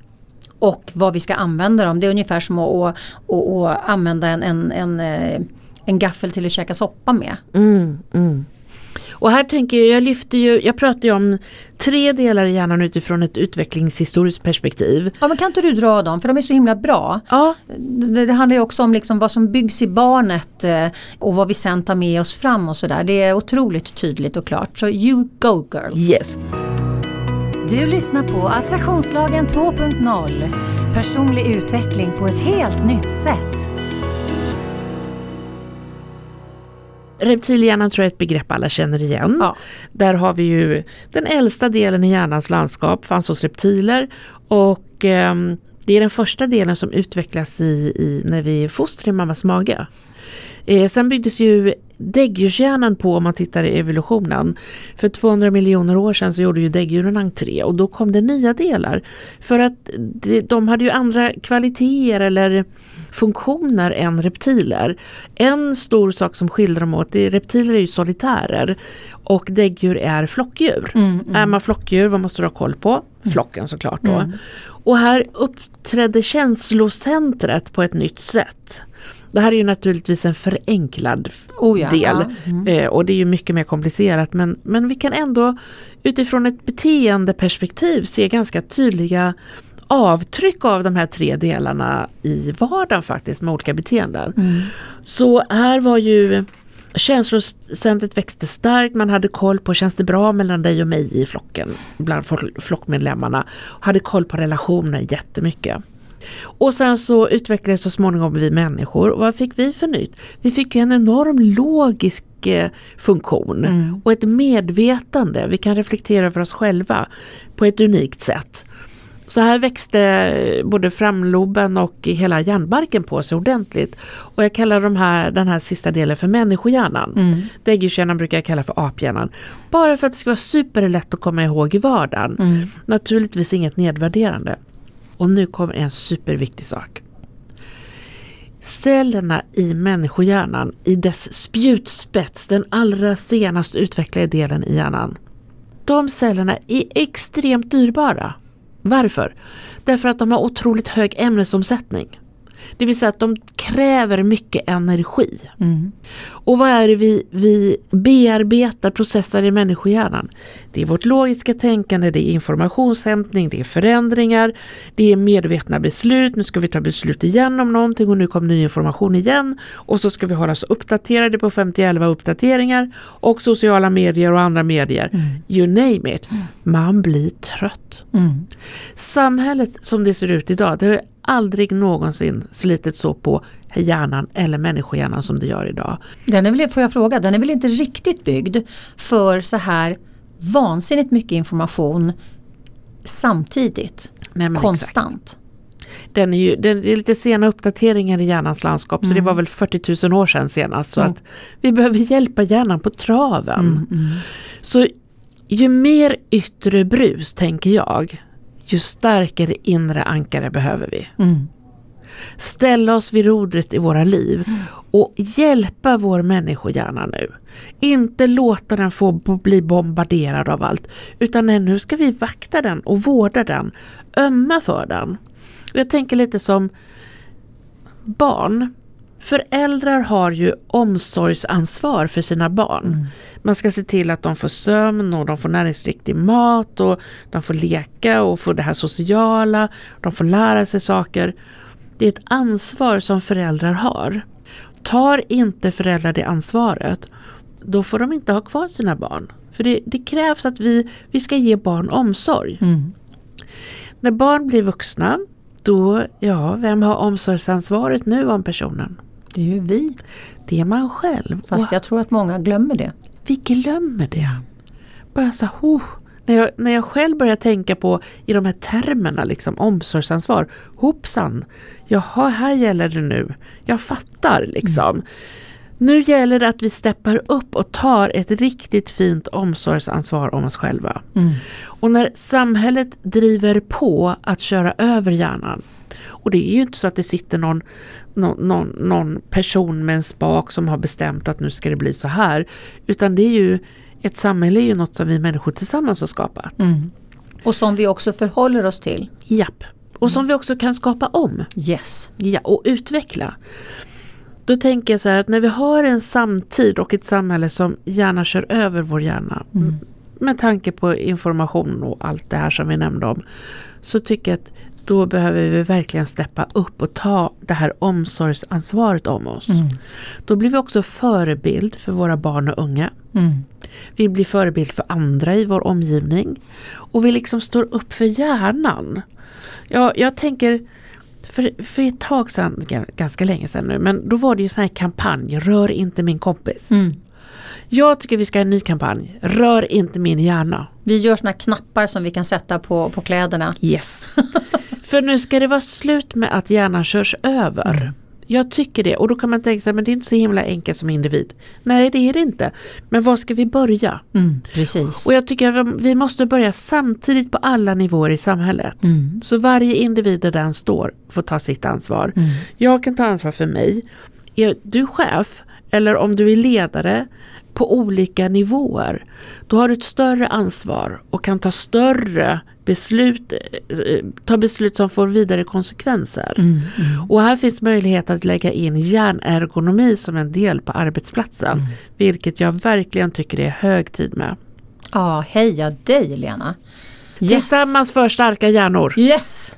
Speaker 1: och vad vi ska använda dem. Det är ungefär som att, att, att använda en, en, en eh, en gaffel till att käka soppa med.
Speaker 2: Mm, mm. Och här tänker jag, jag lyfter ju, jag pratar ju om tre delar i hjärnan utifrån ett utvecklingshistoriskt perspektiv.
Speaker 1: Ja men kan inte du dra dem för de är så himla bra.
Speaker 2: Ja.
Speaker 1: Det, det handlar ju också om liksom vad som byggs i barnet eh, och vad vi sen tar med oss fram och sådär. Det är otroligt tydligt och klart. Så you go girl.
Speaker 2: Yes.
Speaker 1: Du lyssnar på Attraktionslagen 2.0. Personlig utveckling på ett helt nytt sätt.
Speaker 2: Reptilhjärnan tror jag är ett begrepp alla känner igen.
Speaker 1: Ja.
Speaker 2: Där har vi ju den äldsta delen i hjärnans landskap, fanns hos reptiler. Och eh, det är den första delen som utvecklas i, i när vi är foster i mammas mage. Eh, sen byggdes ju däggdjurshjärnan på om man tittar i evolutionen. För 200 miljoner år sedan så gjorde ju däggdjuren entré och då kom det nya delar. För att de hade ju andra kvaliteter eller funktioner än reptiler. En stor sak som skiljer dem åt, är reptiler är ju solitärer och däggdjur är flockdjur. Mm, mm. Är man flockdjur, vad måste du ha koll på? Flocken såklart då. Mm. Och här uppträdde känslocentret på ett nytt sätt. Det här är ju naturligtvis en förenklad
Speaker 1: oh ja,
Speaker 2: del
Speaker 1: ja. Mm.
Speaker 2: Eh, och det är ju mycket mer komplicerat men, men vi kan ändå utifrån ett beteendeperspektiv se ganska tydliga avtryck av de här tre delarna i vardagen faktiskt med olika beteenden. Mm. Så här var ju Känslocentret växte starkt, man hade koll på känns det bra mellan dig och mig i flocken, bland flockmedlemmarna. Hade koll på relationer jättemycket. Och sen så utvecklades så småningom vi människor. Och vad fick vi för nytt? Vi fick ju en enorm logisk eh, funktion
Speaker 1: Mm.
Speaker 2: och ett medvetande. Vi kan reflektera över oss själva på ett unikt sätt. Så här växte både framloben och hela hjärnbarken på sig ordentligt. Och jag kallar de här, den här sista delen för människohjärnan.
Speaker 1: Mm.
Speaker 2: Däggdjurshjärnan brukar jag kalla för aphjärnan. Bara för att det ska vara superlätt att komma ihåg i vardagen.
Speaker 1: Mm.
Speaker 2: Naturligtvis inget nedvärderande. Och nu kommer en superviktig sak. Cellerna i människohjärnan, i dess spjutspets, den allra senast utvecklade delen i hjärnan. De cellerna är extremt dyrbara. Varför? Därför att de har otroligt hög ämnesomsättning. Det vill säga att de kräver mycket energi.
Speaker 1: Mm.
Speaker 2: Och vad är det vi, vi bearbetar, processar i människohjärnan? Det är vårt logiska tänkande, det är informationshämtning, det är förändringar, det är medvetna beslut. Nu ska vi ta beslut igen om någonting och nu kommer ny information igen. Och så ska vi hålla oss uppdaterade på 50 uppdateringar och sociala medier och andra medier. You name it. Man blir trött.
Speaker 1: Mm.
Speaker 2: Samhället som det ser ut idag, det har aldrig någonsin slitit så på hjärnan eller människohjärnan som det gör idag.
Speaker 1: Den är väl, får jag fråga, den är väl inte riktigt byggd för så här vansinnigt mycket information samtidigt,
Speaker 2: Nej, men exakt.
Speaker 1: konstant.
Speaker 2: Den är ju, den är lite sena uppdateringar i hjärnans landskap så det var väl 40 000 år sedan senast. Så
Speaker 1: Mm.
Speaker 2: att vi behöver hjälpa hjärnan på traven.
Speaker 1: Mm, mm.
Speaker 2: Så ju mer yttre brus tänker jag, ju starkare inre ankare behöver vi.
Speaker 1: Mm.
Speaker 2: Ställa oss vid rodret i våra liv och hjälpa vår människohjärna nu. Inte låta den få bli bombarderad av allt utan nu ska vi vakta den och vårda den, ömma för den. Och Jag tänker lite som barn. Föräldrar har ju omsorgsansvar för sina barn. Man ska se till att de får sömn och de får näringsriktig mat och de får leka och få det här sociala. De får lära sig saker. Det är ett ansvar som föräldrar har. Tar inte föräldrar det ansvaret, då får de inte ha kvar sina barn. För det, det krävs att vi, vi ska ge barn omsorg.
Speaker 1: Mm.
Speaker 2: När barn blir vuxna, då, ja, vem har omsorgsansvaret nu om personen?
Speaker 1: Det är ju vi,
Speaker 2: Det är man själv.
Speaker 1: fast
Speaker 2: Och
Speaker 1: jag tror att många glömmer det.
Speaker 2: vi glömmer det. Bara så, oh, när, jag, när jag själv börjar tänka på i de här termerna, liksom omsorgsansvar. Hoppsan, jaha, här gäller det nu. Jag fattar liksom. Nu gäller det att vi steppar upp och tar ett riktigt fint omsorgsansvar om oss själva.
Speaker 1: Mm.
Speaker 2: Och när samhället driver på att köra över hjärnan och det är ju inte så att det sitter någon, någon, någon, någon person med en spak som har bestämt att nu ska det bli så här. Utan det är ju, ett samhälle är ju något som vi människor tillsammans har skapat.
Speaker 1: Mm. Och som vi också förhåller oss till.
Speaker 2: Japp. Och som vi också kan skapa om
Speaker 1: Yes.
Speaker 2: ja, och utveckla. Då tänker jag så här att när vi har en samtid och ett samhälle som gärna kör över vår hjärna
Speaker 1: Mm.
Speaker 2: med tanke på information och allt det här som vi nämnde om så tycker jag att då behöver vi verkligen steppa upp och ta det här omsorgsansvaret om oss.
Speaker 1: Mm.
Speaker 2: Då blir vi också förebild för våra barn och unga.
Speaker 1: Mm.
Speaker 2: Vi blir förebild för andra i vår omgivning. Och vi liksom står upp för hjärnan. Ja, jag tänker, för, för ett tag sedan, ganska länge sedan nu, men då var det ju sån här kampanj, rör inte min kompis.
Speaker 1: Mm.
Speaker 2: Jag tycker vi ska ha en ny kampanj, rör inte min hjärna.
Speaker 1: Vi gör såna knappar som vi kan sätta på, på kläderna.
Speaker 2: Yes. *laughs* för nu ska det vara slut med att hjärnan körs över. Jag tycker det och då kan man tänka sig men det är inte så himla enkelt som individ. Nej det är det inte. Men var ska vi börja?
Speaker 1: Mm. Precis.
Speaker 2: Och jag tycker att vi måste börja samtidigt på alla nivåer i samhället.
Speaker 1: Mm.
Speaker 2: Så varje individ där den står får ta sitt ansvar.
Speaker 1: Mm.
Speaker 2: Jag kan ta ansvar för mig. Är du chef eller om du är ledare på olika nivåer, då har du ett större ansvar och kan ta större beslut, eh, ta beslut som får vidare konsekvenser.
Speaker 1: Mm. Mm.
Speaker 2: Och här finns möjlighet att lägga in hjärnergonomi som en del på arbetsplatsen,
Speaker 1: Mm.
Speaker 2: vilket jag verkligen tycker det är hög tid med.
Speaker 1: Ja, heja dig Lena. Yes.
Speaker 2: Tillsammans för starka hjärnor.
Speaker 1: Yes.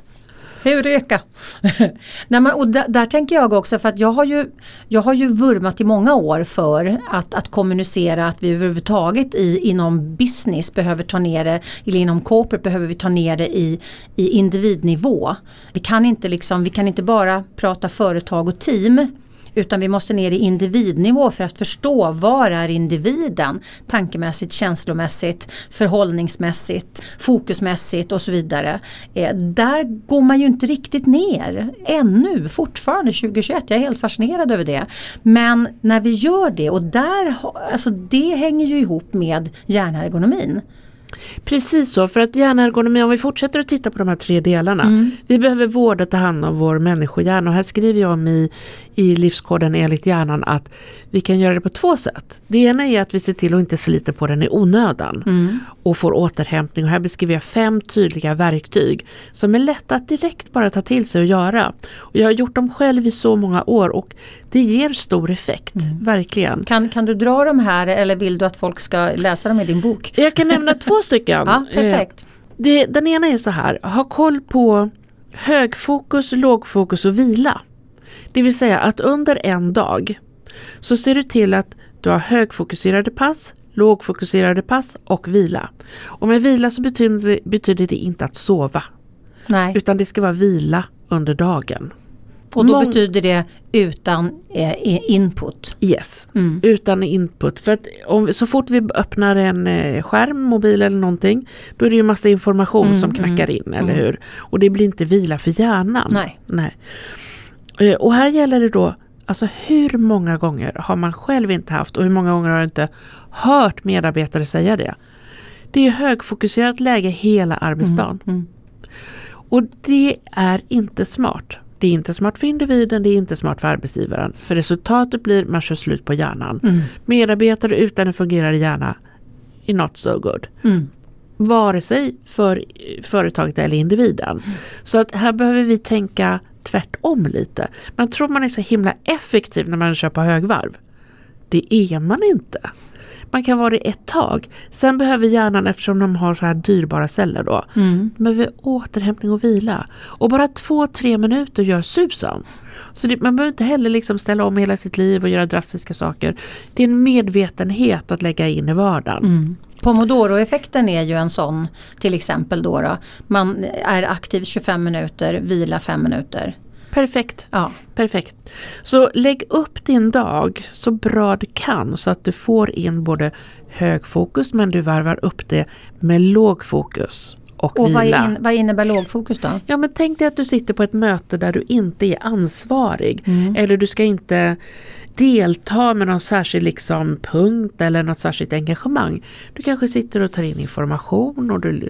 Speaker 1: Hur öka? *laughs* Nej, men, och där, där, tänker jag också för att jag har ju, jag har ju vurmat i många år för att, att kommunicera att vi överhuvudtaget i, inom business behöver ta ner det, eller inom corporate behöver vi ta ner det i, i individnivå. Vi kan inte liksom, vi kan inte bara prata företag och team utan vi måste ner i individnivå för att förstå var är individen tankemässigt, känslomässigt, förhållningsmässigt, fokusmässigt och så vidare. Eh, där går man ju inte riktigt ner ännu, fortfarande 2021. Jag är helt fascinerad över det. Men när vi gör det och där, alltså det hänger ju ihop med hjärnergonomin.
Speaker 2: Precis så, för att hjärnergonomi, om vi fortsätter att titta på de här tre delarna. Mm. Vi behöver vårda och ta hand om vår människohjärna och här skriver jag om i, i livskoden enligt hjärnan att vi kan göra det på två sätt. Det ena är att vi ser till att inte slita på den i onödan mm. och får återhämtning. Och här beskriver jag fem tydliga verktyg som är lätta att direkt bara ta till sig och göra. Och jag har gjort dem själv i så många år och det ger stor effekt, mm. verkligen.
Speaker 1: Kan, kan du dra de här eller vill du att folk ska läsa dem i din bok?
Speaker 2: Jag kan nämna *laughs* två stycken.
Speaker 1: Ja, perfekt. Eh,
Speaker 2: det, den ena är så här, ha koll på högfokus, lågfokus och vila. Det vill säga att under en dag så ser du till att du har högfokuserade pass, lågfokuserade pass och vila. Och med vila så betyder, betyder det inte att sova.
Speaker 1: Nej.
Speaker 2: Utan det ska vara vila under dagen.
Speaker 1: Och då Mång betyder det utan eh, input?
Speaker 2: Yes, mm. utan input. För att om, så fort vi öppnar en eh, skärm, mobil eller någonting, då är det ju massa information mm, som knackar mm, in, eller mm. hur? Och det blir inte vila för hjärnan.
Speaker 1: Nej.
Speaker 2: Nej. Eh, och här gäller det då, alltså hur många gånger har man själv inte haft och hur många gånger har du inte hört medarbetare säga det? Det är högfokuserat läge hela arbetsdagen. Mm, mm. Och det är inte smart. Det är inte smart för individen, det är inte smart för arbetsgivaren. För resultatet blir man kör slut på hjärnan. Mm. Medarbetare utan en fungerande hjärna är not so good. Mm. Vare sig för företaget eller individen. Mm. Så att här behöver vi tänka tvärtom lite. Man tror man är så himla effektiv när man kör på högvarv. Det är man inte. Man kan vara det ett tag. Sen behöver hjärnan, eftersom de har så här dyrbara celler då, mm. behöver återhämtning och vila. Och bara två, tre minuter gör susen. Så det, man behöver inte heller liksom ställa om hela sitt liv och göra drastiska saker. Det är en medvetenhet att lägga in i vardagen. Mm.
Speaker 1: Pomodoro-effekten är ju en sån till exempel då, då. Man är aktiv 25 minuter, vila 5 minuter.
Speaker 2: Perfekt.
Speaker 1: Ja.
Speaker 2: Perfekt. Så lägg upp din dag så bra du kan så att du får in både högfokus men du varvar upp det med lågfokus och,
Speaker 1: och
Speaker 2: vila.
Speaker 1: Vad, in, vad innebär lågfokus då?
Speaker 2: Ja men tänk dig att du sitter på ett möte där du inte är ansvarig. Mm. Eller du ska inte delta med någon särskild liksom punkt eller något särskilt engagemang. Du kanske sitter och tar in information och du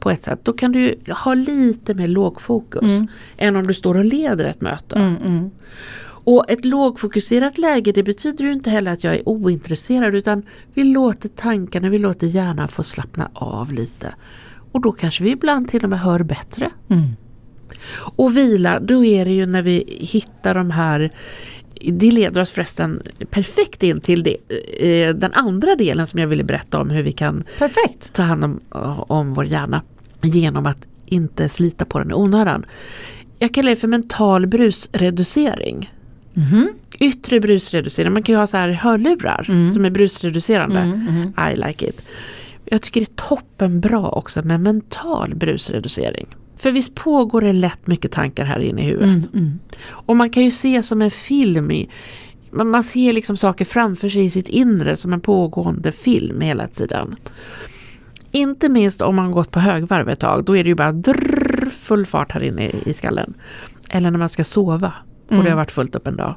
Speaker 2: på ett sätt. Då kan du ha lite mer lågfokus mm. än om du står och leder ett möte.
Speaker 1: Mm, mm.
Speaker 2: Och ett lågfokuserat läge det betyder ju inte heller att jag är ointresserad utan vi låter tankarna, vi låter hjärnan få slappna av lite. Och då kanske vi ibland till och med hör bättre.
Speaker 1: Mm.
Speaker 2: Och vila, då är det ju när vi hittar de här det leder oss förresten perfekt in till det, eh, den andra delen som jag ville berätta om hur vi kan
Speaker 1: perfekt.
Speaker 2: ta hand om, om vår hjärna genom att inte slita på den i onödan. Jag kallar det för mental brusreducering.
Speaker 1: Mm.
Speaker 2: Yttre brusreducering, man kan ju ha så här hörlurar mm. som är brusreducerande.
Speaker 1: Mm, mm.
Speaker 2: I like it. Jag tycker det är toppen bra också med mental brusreducering. För visst pågår det lätt mycket tankar här inne i huvudet.
Speaker 1: Mm, mm.
Speaker 2: Och man kan ju se som en film i, man ser liksom saker framför sig i sitt inre som en pågående film hela tiden. Inte minst om man gått på högvarv ett tag, då är det ju bara drrr, full fart här inne i skallen. Eller när man ska sova och mm. det har varit fullt upp en dag.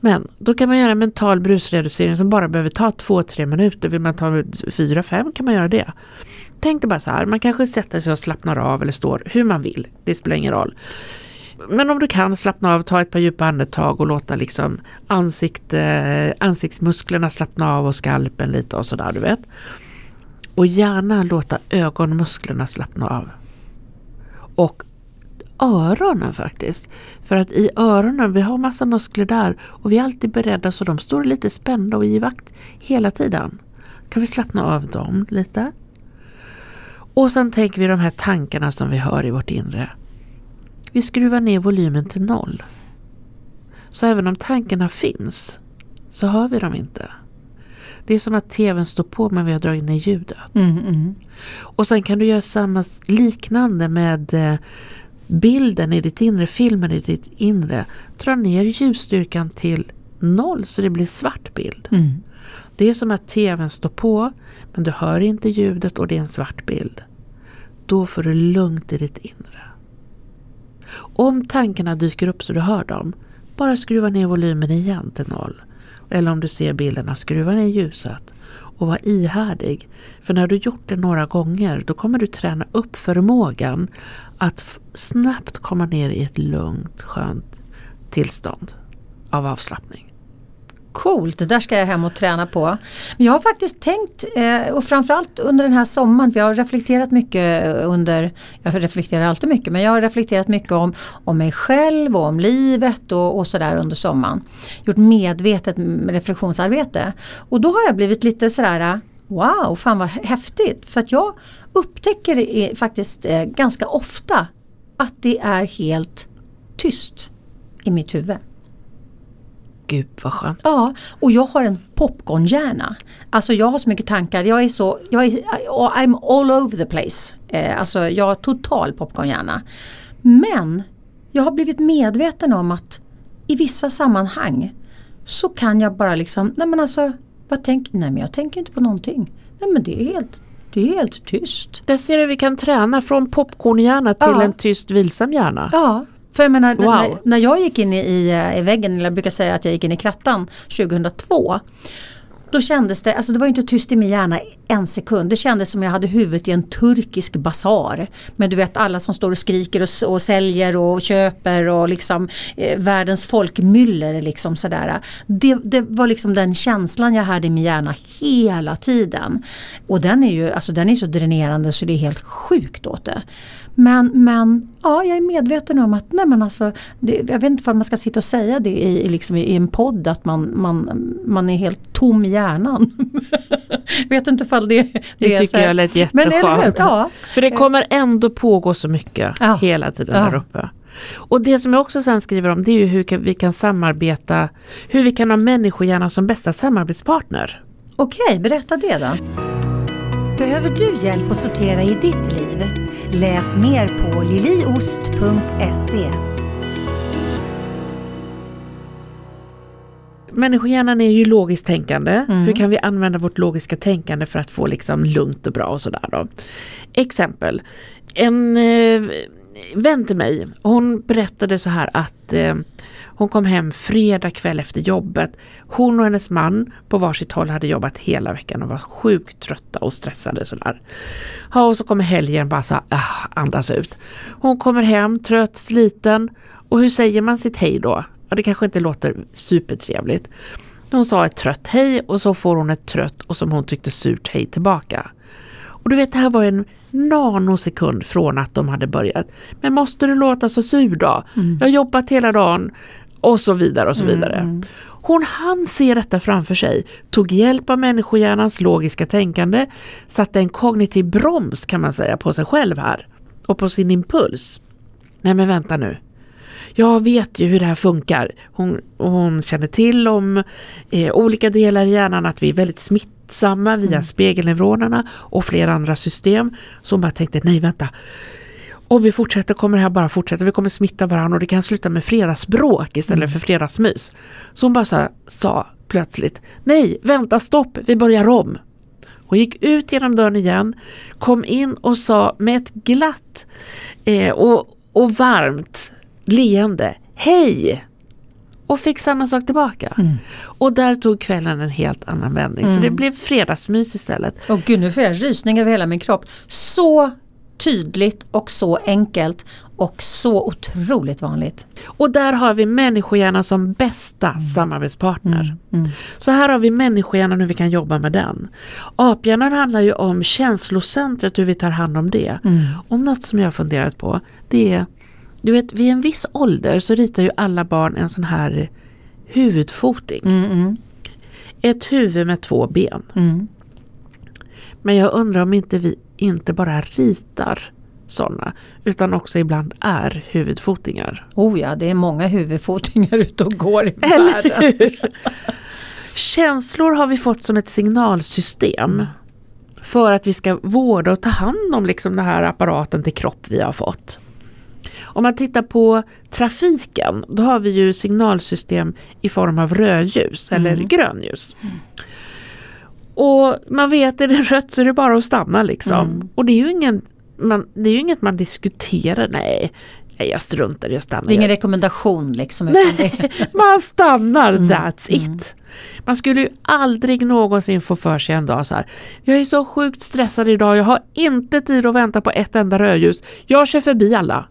Speaker 2: Men då kan man göra en mental brusreducering som bara behöver ta två tre minuter. Vill man ta fyra fem kan man göra det. Tänk dig bara så här, man kanske sätter sig och slappnar av eller står hur man vill. Det spelar ingen roll. Men om du kan slappna av, ta ett par djupa andetag och låta liksom ansikte, eh, ansiktsmusklerna slappna av och skalpen lite och sådär du vet. Och gärna låta ögonmusklerna slappna av. Och öronen faktiskt. För att i öronen, vi har massa muskler där och vi är alltid beredda så de står lite spända och i vakt hela tiden. Kan vi slappna av dem lite? Och sen tänker vi de här tankarna som vi hör i vårt inre. Vi skruvar ner volymen till noll. Så även om tankarna finns så hör vi dem inte. Det är som att tvn står på men vi har dragit ner ljudet.
Speaker 1: Mm, mm.
Speaker 2: Och sen kan du göra samma liknande med eh, bilden i ditt inre, filmen i ditt inre. Dra ner ljusstyrkan till noll så det blir svart bild.
Speaker 1: Mm.
Speaker 2: Det är som att tvn står på men du hör inte ljudet och det är en svart bild. Då får du lugnt i ditt inre. Om tankarna dyker upp så du hör dem, bara skruva ner volymen igen till noll. Eller om du ser bilderna, skruva ner ljuset och var ihärdig. För när du gjort det några gånger då kommer du träna upp förmågan att snabbt komma ner i ett lugnt, skönt tillstånd av avslappning.
Speaker 1: Coolt, det där ska jag hem och träna på. Men jag har faktiskt tänkt, eh, och framförallt under den här sommaren, för jag har reflekterat mycket eh, under, jag reflekterar alltid mycket, men jag har reflekterat mycket om, om mig själv och om livet och, och sådär under sommaren. Gjort medvetet reflektionsarbete. Och då har jag blivit lite sådär, wow, fan vad häftigt. För att jag upptäcker faktiskt eh, ganska ofta att det är helt tyst i mitt huvud.
Speaker 2: Gud vad skönt.
Speaker 1: Ja, och jag har en popcornhjärna. Alltså jag har så mycket tankar. Jag är så, jag är, I'm all over the place. Eh, alltså jag har total popcornhjärna. Men jag har blivit medveten om att i vissa sammanhang så kan jag bara liksom, nej men alltså, vad tänk, nej men jag tänker inte på någonting. Nej men det är helt, det är helt tyst.
Speaker 2: Där ser du vi kan träna från popcornhjärna till ja. en tyst vilsam hjärna.
Speaker 1: Ja, för jag menar, wow. när, när, jag gick in i, i, i väggen, eller jag brukar säga att jag gick in i krattan 2002 då kändes det, alltså det var inte tyst i min hjärna en sekund. Det kändes som jag hade huvudet i en turkisk basar. Men du vet alla som står och skriker och, och säljer och köper och liksom eh, världens folkmyller liksom sådär. Det, det var liksom den känslan jag hade i min hjärna hela tiden. Och den är ju alltså den är så dränerande så det är helt sjukt åt det. Men, men ja, jag är medveten om att nej men alltså, det, jag vet inte om man ska sitta och säga det i, liksom i, en podd att man, man, man är helt tom i hjärnan. *laughs* vet inte ifall det,
Speaker 2: det, det tycker jag lät jätteskönt. Ja. För det kommer ändå pågå så mycket ja. hela tiden ja. där uppe. Och det som jag också sen skriver om det är ju hur vi kan samarbeta, hur vi kan ha människohjärnan som bästa samarbetspartner.
Speaker 1: Okej, berätta det då. Behöver du hjälp att sortera i ditt liv? Läs mer på liliost.se.
Speaker 2: Människohjärnan är ju logiskt tänkande. Mm. Hur kan vi använda vårt logiska tänkande för att få liksom lugnt och bra och sådär då. Exempel. En eh, vän till mig, hon berättade så här att eh, hon kom hem fredag kväll efter jobbet. Hon och hennes man på varsitt håll hade jobbat hela veckan och var sjukt trötta och stressade sådär. Ja, och så kommer helgen bara så ah, andas ut. Hon kommer hem trött, sliten och hur säger man sitt hej då? Ja, det kanske inte låter supertrevligt. Hon sa ett trött hej och så får hon ett trött och som hon tyckte surt hej tillbaka. Och du vet, det här var en nanosekund från att de hade börjat. Men måste du låta så sur då? Mm. Jag har jobbat hela dagen och så vidare och så mm, vidare. Mm. Hon hann se detta framför sig, tog hjälp av människohjärnans logiska tänkande, satte en kognitiv broms kan man säga på sig själv här och på sin impuls. Nej men vänta nu. Jag vet ju hur det här funkar. Hon, hon känner till om eh, olika delar i hjärnan att vi är väldigt smittsamma via mm. spegelneuronerna och flera andra system. Så hon bara tänkte, nej vänta, om vi fortsätter kommer det här bara fortsätta, vi kommer smitta varandra och det kan sluta med fredagsbråk istället mm. för fredagsmys. Så hon bara så sa plötsligt, nej vänta stopp, vi börjar om. Hon gick ut genom dörren igen, kom in och sa med ett glatt eh, och, och varmt leende, hej! Och fick samma sak tillbaka. Mm. Och där tog kvällen en helt annan vändning. Mm. Så det blev fredagsmys istället.
Speaker 1: Åh gud, nu får jag rysning över hela min kropp. Så tydligt och så enkelt och så otroligt vanligt.
Speaker 2: Och där har vi människohjärnan som bästa mm. samarbetspartner. Mm. Mm. Så här har vi människohjärnan hur vi kan jobba med den. Aphjärnan handlar ju om känslocentret, hur vi tar hand om det. Mm. Och något som jag har funderat på det är, du vet vid en viss ålder så ritar ju alla barn en sån här huvudfoting.
Speaker 1: Mm, mm.
Speaker 2: Ett huvud med två ben. Men jag undrar om inte vi inte bara ritar sådana, utan också ibland är huvudfotingar.
Speaker 1: Oh ja, det är många huvudfotingar *laughs* ute och går i
Speaker 2: Eller
Speaker 1: världen.
Speaker 2: hur? Känslor har vi fått som ett signalsystem för att vi ska vårda och ta hand om liksom den här apparaten till kropp vi har fått. Om man tittar på trafiken, då har vi ju signalsystem i form av rödljus eller grönljus. Och man vet, är det rött så är det bara att stanna liksom. Och det är ju ingen, man, det är ju inget man diskuterar, nej, nej, jag struntar jag stannar.
Speaker 1: Det är ingen rekommendation liksom. Det, *laughs*
Speaker 2: Man stannar, that's it. Man skulle ju aldrig någonsin få för sig en dag så här. Jag är så sjukt stressad idag, jag har inte tid att vänta på ett enda rödljus. Jag kör förbi alla.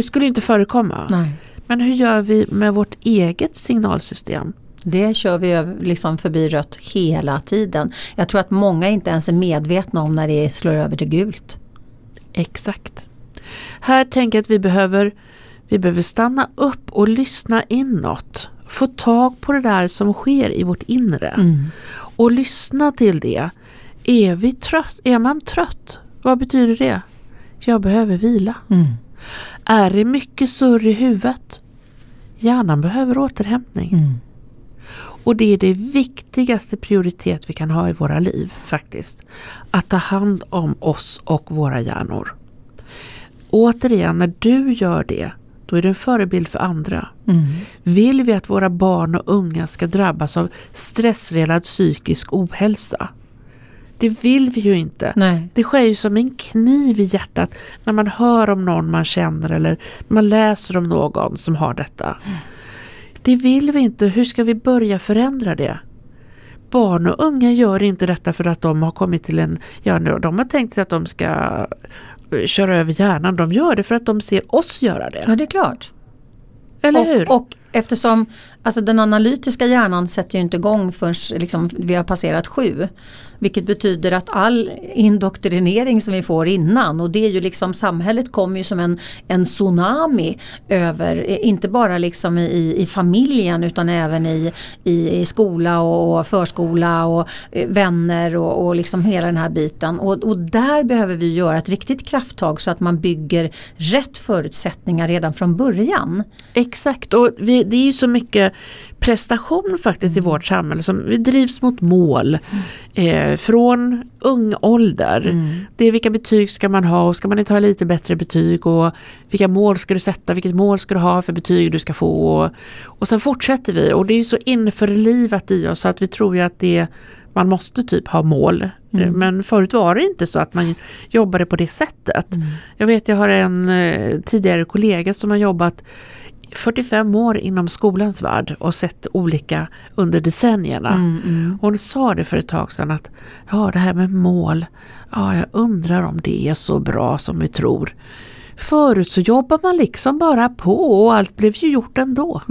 Speaker 2: Det skulle inte förekomma.
Speaker 1: nej,
Speaker 2: Men hur gör vi med vårt eget signalsystem?
Speaker 1: det kör vi liksom förbi rött hela tiden. Jag tror att många inte ens är medvetna om när det slår över till gult.
Speaker 2: Exakt. Här tänker jag att vi behöver, vi behöver stanna upp och lyssna inåt. Få tag på det där som sker i vårt inre. Och lyssna till det. Är, vi trött? är man trött? Vad betyder det? Jag behöver vila.
Speaker 1: Mm.
Speaker 2: Är det mycket surr i huvudet? Hjärnan behöver återhämtning.
Speaker 1: Mm.
Speaker 2: Och det är det viktigaste prioritet vi kan ha i våra liv faktiskt. Att ta hand om oss och våra hjärnor. Återigen, när du gör det, då är du en förebild för andra.
Speaker 1: Mm.
Speaker 2: Vill vi att våra barn och unga ska drabbas av stressrelaterad psykisk ohälsa? Det vill vi ju inte.
Speaker 1: Nej.
Speaker 2: Det sker ju som en kniv i hjärtat när man hör om någon man känner eller man läser om någon som har detta. Det vill vi inte. Hur ska vi börja förändra det? Barn och unga gör inte detta för att de har kommit till en... Ja, de har tänkt sig att de ska eh, köra över hjärnan. De gör det för att de ser oss göra det.
Speaker 1: Ja, det är klart.
Speaker 2: Eller hur?
Speaker 1: Och, och eftersom alltså den analytiska hjärnan sätter ju inte igång förrän liksom, vi har passerat sju. Vilket betyder att all indoktrinering som vi får innan och det är ju liksom samhället kommer ju som en, en tsunami över, inte bara liksom i, i familjen utan även i, i, i skola och förskola och eh, vänner och, och liksom hela den här biten. Och, och där behöver vi göra ett riktigt krafttag så att man bygger rätt förutsättningar redan från början.
Speaker 2: Exakt, och vi, det är ju så mycket prestation faktiskt i vårt samhälle som vi drivs mot mål eh, från ung ålder. Det är vilka betyg ska man ha och ska man inte ha lite bättre betyg och vilka mål ska du sätta, vilket mål ska du ha för betyg du ska få och, och sen fortsätter vi och det är så införlivat i oss så att vi tror ju att det man måste typ ha mål. Eh, Men förut var det inte så att man jobbade på det sättet. Jag vet jag har en eh, tidigare kollega som har jobbat 45 år inom skolans värld och sett olika under decennierna. Hon sa det för ett tag sedan att ja det här med mål, ja jag undrar om det är så bra som vi tror. Förut så jobbar man liksom bara på och allt blev ju gjort ändå.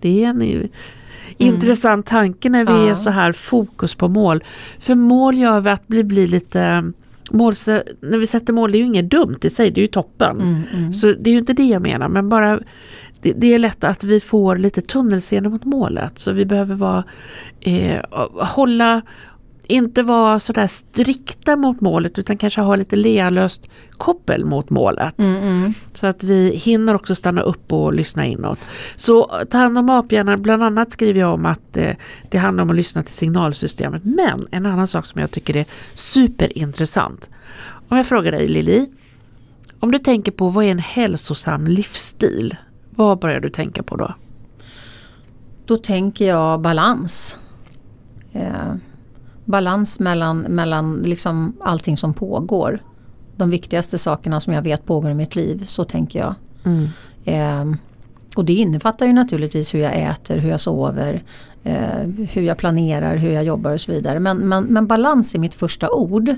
Speaker 2: Det är en eh, intressant tanke när vi
Speaker 1: Ja.
Speaker 2: är så här fokus på mål. För mål gör vi att vi blir lite Mål, när vi sätter mål, det är ju inget dumt i sig, det är ju toppen. Så det är ju inte det jag menar, men bara det, det är lätt att vi får lite tunnelseende mot målet. Så vi behöver vara, eh, hålla, inte vara sådär strikta mot målet utan kanske ha lite lealöst koppel mot målet. Så att vi hinner också stanna upp och lyssna inåt. Så ta hand om aphjärnan, bland annat skriver jag om att eh, det handlar om att lyssna till signalsystemet. Men en annan sak som jag tycker är superintressant. Om jag frågar dig Lili, om du tänker på vad är en hälsosam livsstil? Vad börjar du tänka på då?
Speaker 1: Då tänker jag balans. Eh, balans mellan, mellan liksom allting som pågår. De viktigaste sakerna som jag vet pågår i mitt liv, så tänker jag. Eh, och det innefattar ju naturligtvis hur jag äter, hur jag sover, eh, hur jag planerar, hur jag jobbar och så vidare. Men, men, men balans är mitt första ord.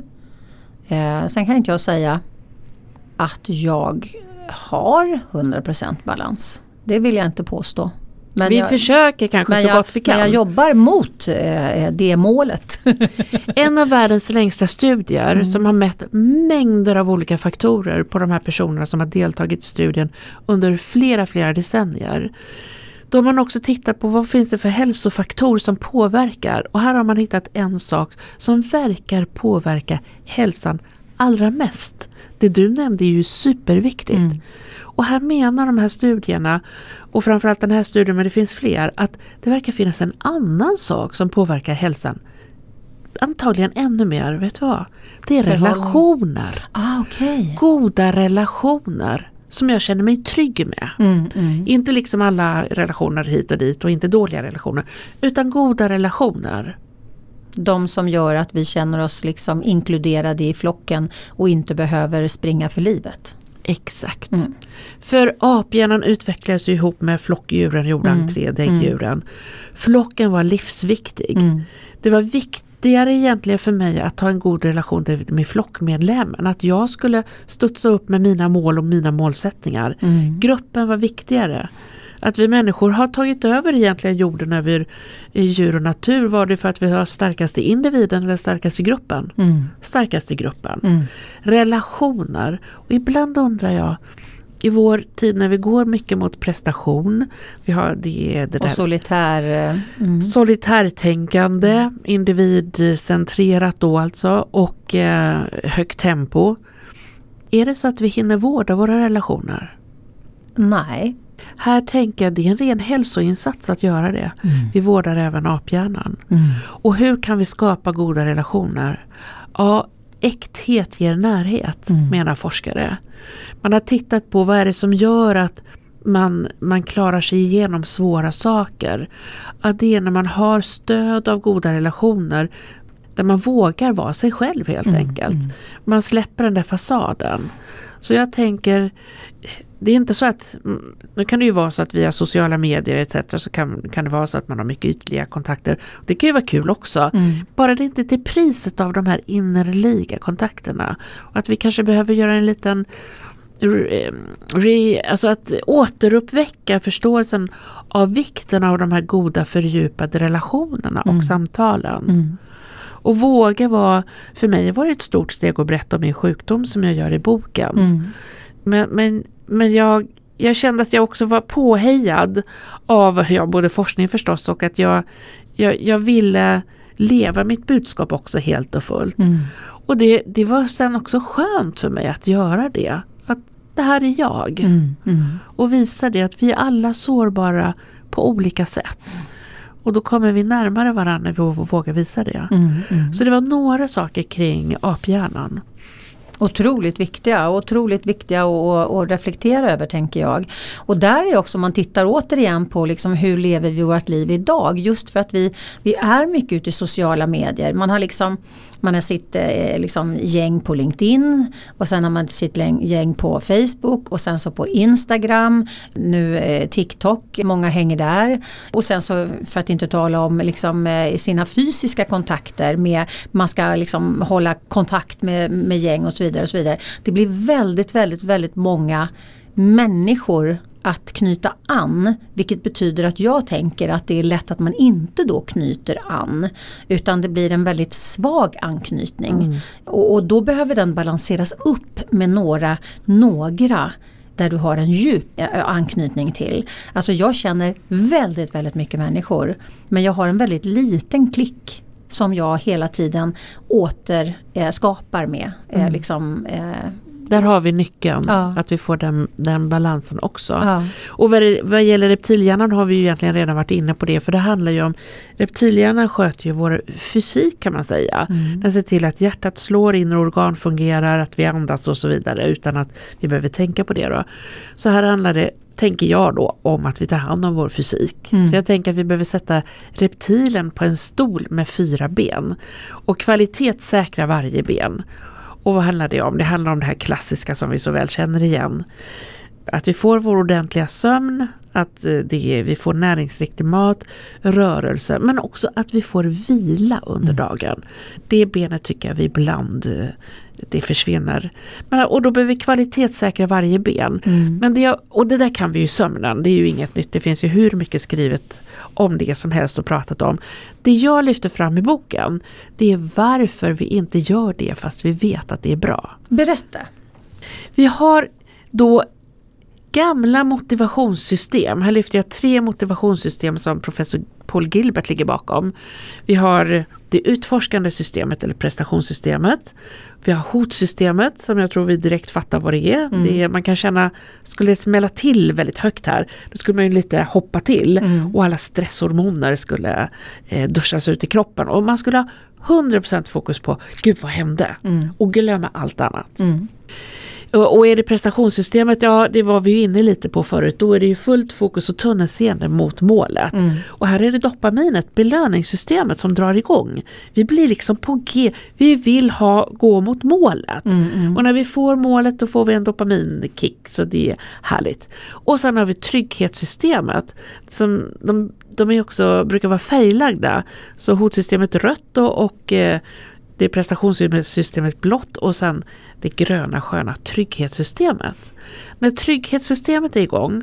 Speaker 1: Eh, sen kan inte jag säga att jag har 100% balans. Det vill jag inte påstå. Men
Speaker 2: vi
Speaker 1: jag,
Speaker 2: försöker kanske så
Speaker 1: jag,
Speaker 2: gott vi kan.
Speaker 1: Men jag jobbar mot eh, det målet. *laughs*
Speaker 2: En av världens längsta studier som har mätt mängder av olika faktorer på de här personerna som har deltagit i studien under flera, flera decennier. Då har man också tittat på vad finns det för hälsofaktorer som påverkar och här har man hittat en sak som verkar påverka hälsan allra mest. Det du nämnde är ju superviktigt. Mm. Och här menar de här studierna, och framförallt den här studien, men det finns fler, att det verkar finnas en annan sak som påverkar hälsan. Antagligen ännu mer, vet du vad? Det är relationer.
Speaker 1: Ah, okay.
Speaker 2: Goda relationer som jag känner mig trygg med. Mm, mm. Inte liksom alla relationer hit och dit och inte dåliga relationer. Utan goda relationer.
Speaker 1: De som gör att vi känner oss liksom inkluderade i flocken och inte behöver springa för livet.
Speaker 2: Exakt. Mm. För aphjärnan utvecklades ju ihop med flockdjuren, gjorde mm. entré, däggdjuren. Mm. Flocken var livsviktig. Mm. Det var viktigare egentligen för mig att ha en god relation med flockmedlemmen. Att jag skulle studsa upp med mina mål och mina målsättningar. Mm. Gruppen var viktigare. Att vi människor har tagit över egentligen jorden över djur och natur. Var det för att vi har starkaste individen eller starkaste gruppen? Mm. Starkaste gruppen. Mm. Relationer. Och ibland undrar jag i vår tid när vi går mycket mot prestation. Vi har det, det
Speaker 1: och solitär. Eh,
Speaker 2: mm. Solitärtänkande, individcentrerat då alltså och eh, högt tempo. Är det så att vi hinner vårda våra relationer?
Speaker 1: Nej,
Speaker 2: här tänker jag det är en ren hälsoinsats att göra det. Mm. Vi vårdar även aphjärnan. Mm. Och hur kan vi skapa goda relationer? Ja, äkthet ger närhet mm. menar forskare. Man har tittat på vad är det som gör att man, man klarar sig igenom svåra saker. Att det är när man har stöd av goda relationer där man vågar vara sig själv helt mm. enkelt. Mm. Man släpper den där fasaden. Så jag tänker, det är inte så att, mm, nu kan det ju vara så att via sociala medier etc. så kan, kan det vara så att man har mycket ytliga kontakter. Det kan ju vara kul också. Mm. Bara det inte till priset av de här innerliga kontakterna. Och att vi kanske behöver göra en liten re, alltså att återuppväcka förståelsen av vikten av de här goda fördjupade relationerna och mm. samtalen. Mm. Och våga vara, för mig var det ett stort steg att berätta om min sjukdom som jag gör i boken. Mm. Men, men men jag, jag kände att jag också var påhejad av ja, både forskning förstås och att jag, jag, jag ville leva mitt budskap också helt och fullt. Mm. Och det, det var sen också skönt för mig att göra det. Att det här är jag. Mm. Mm. Och visa det att vi är alla sårbara på olika sätt. Och då kommer vi närmare varandra när vi vågar visa det. Mm, mm. Så det var några saker kring aphjärnan.
Speaker 1: Otroligt viktiga, otroligt viktiga att reflektera över tänker jag. Och där är också om man tittar återigen på liksom hur lever vi vårt liv idag. Just för att vi, vi är mycket ute i sociala medier. Man har liksom man har sitt eh, liksom, gäng på LinkedIn och sen har man sitt gäng på Facebook och sen så på Instagram, nu eh, TikTok, många hänger där. Och sen så för att inte tala om liksom, eh, sina fysiska kontakter med, man ska liksom hålla kontakt med, med gäng och så vidare. Och så vidare. Det blir väldigt, väldigt, väldigt många människor att knyta an. Vilket betyder att jag tänker att det är lätt att man inte då knyter an. Utan det blir en väldigt svag anknytning. Mm. Och, och, då behöver den balanseras upp med några, några där du har en djup anknytning till. Alltså jag känner väldigt, väldigt mycket människor. Men jag har en väldigt liten klick som jag hela tiden återskapar eh, med. Eh, mm. liksom, eh,
Speaker 2: där har vi nyckeln, ja. att vi får den, den balansen också. Ja. Och vad, vad gäller reptilhjärnan har vi ju egentligen redan varit inne på det, för det handlar ju om reptilhjärnan sköter ju vår fysik kan man säga. Mm. Den ser till att hjärtat slår, inre organ fungerar, att vi andas och så vidare utan att vi behöver tänka på det. Då. Så här handlar det tänker jag då om att vi tar hand om vår fysik. Mm. Så jag tänker att vi behöver sätta reptilen på en stol med fyra ben och kvalitetssäkra varje ben. Och vad handlar det om? Det handlar om det här klassiska som vi så väl känner igen. Att vi får vår ordentliga sömn, att eh, det, vi får näringsriktig mat, rörelse men också att vi får vila under mm. dagen. Det benet tycker jag vi ibland eh, det försvinner. Men, och då behöver vi kvalitetssäkra varje ben. Mm. Men det, och det där kan vi ju sömnen, det är ju inget nytt. Det finns ju hur mycket skrivet om det som helst och pratat om. Det jag lyfter fram i boken, det är varför vi inte gör det fast vi vet att det är bra.
Speaker 1: Berätta.
Speaker 2: Vi har då gamla motivationssystem. Här lyfter jag tre motivationssystem som professor Paul Gilbert ligger bakom. Vi har det utforskande systemet eller prestationssystemet. Vi har hotsystemet som jag tror vi direkt fattar vad det är. Mm. det är. Man kan känna, skulle det smälla till väldigt högt här, då skulle man ju lite hoppa till mm. och alla stresshormoner skulle eh, duschas ut i kroppen. Och man skulle ha 100% fokus på, gud vad hände? Mm. Och glömma allt annat. Och är det prestationssystemet, ja det var vi ju inne lite på förut, då är det ju fullt fokus och tunnelseende mot målet. Mm. Och här är det dopaminet, belöningssystemet som drar igång. Vi blir liksom på G, vi vill ha, gå mot målet. Mm, mm. Och när vi får målet då får vi en dopaminkick så det är härligt. Och sen har vi trygghetssystemet som de, de är också, brukar vara färglagda. Så hotsystemet rött då och eh, det prestationssystemet blått och sen det gröna sköna trygghetssystemet. När trygghetssystemet är igång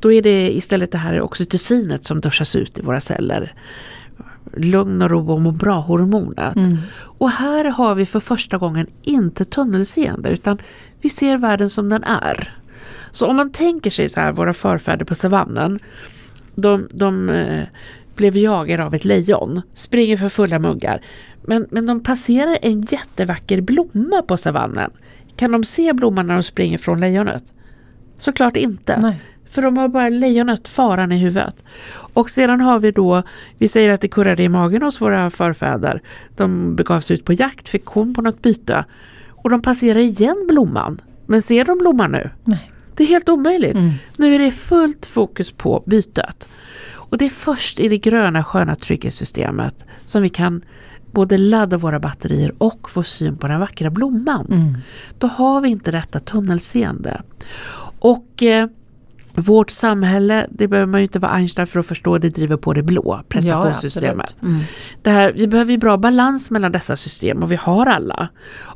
Speaker 2: då är det istället det här oxytocinet som duschas ut i våra celler. Lugn och ro och må bra-hormonet. Mm. Och här har vi för första gången inte tunnelseende utan vi ser världen som den är. Så om man tänker sig så här, våra förfäder på savannen. De, de eh, blev jagade av ett lejon, springer för fulla muggar. Men, men de passerar en jättevacker blomma på savannen. Kan de se blomman när de springer från lejonet? Såklart inte. Nej. För de har bara lejonet, faran i huvudet. Och sedan har vi då, vi säger att det kurrade i magen hos våra förfäder. De begav sig ut på jakt, fick kon på något byte. Och de passerar igen blomman. Men ser de blomman nu? Nej. Det är helt omöjligt. Mm. Nu är det fullt fokus på bytet. Och det är först i det gröna sköna trygghetssystemet som vi kan både ladda våra batterier och få syn på den vackra blomman. Mm. Då har vi inte detta tunnelseende. Och eh, vårt samhälle, det behöver man ju inte vara Einstein för att förstå, det driver på det blå prestationssystemet. Ja, mm. det här, vi behöver ju bra balans mellan dessa system och vi har alla.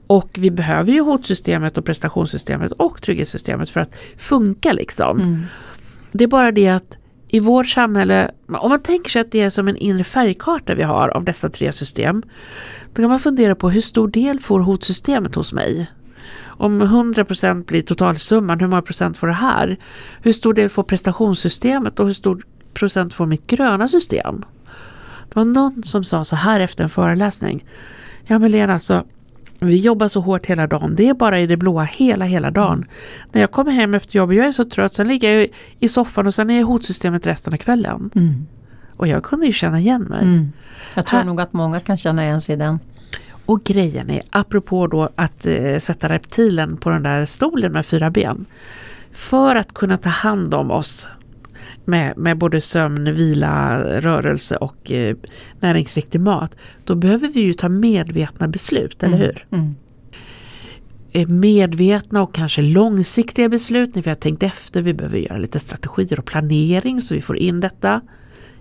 Speaker 2: Och vi behöver ju hotsystemet och prestationssystemet och trygghetssystemet för att funka liksom. Mm. Det är bara det att i vårt samhälle, om man tänker sig att det är som en inre färgkarta vi har av dessa tre system, då kan man fundera på hur stor del får hotsystemet hos mig? Om 100% blir totalsumman, hur många procent får det här? Hur stor del får prestationssystemet och hur stor procent får mitt gröna system? Det var någon som sa så här efter en föreläsning. Ja men Lena, alltså, vi jobbar så hårt hela dagen. Det är bara i det blåa hela, hela dagen. När jag kommer hem efter jobbet, jag är så trött, sen ligger jag i soffan och sen är jag i hotsystemet resten av kvällen. Mm. Och jag kunde ju känna igen mig. Mm.
Speaker 1: Jag tror Här. nog att många kan känna igen sig i den.
Speaker 2: Och grejen är, apropå då att eh, sätta reptilen på den där stolen med fyra ben. För att kunna ta hand om oss med, med både sömn, vila, rörelse och eh, näringsriktig mat. Då behöver vi ju ta medvetna beslut, eller mm. hur? Mm. Eh, medvetna och kanske långsiktiga beslut när vi har tänkt efter. Vi behöver göra lite strategier och planering så vi får in detta.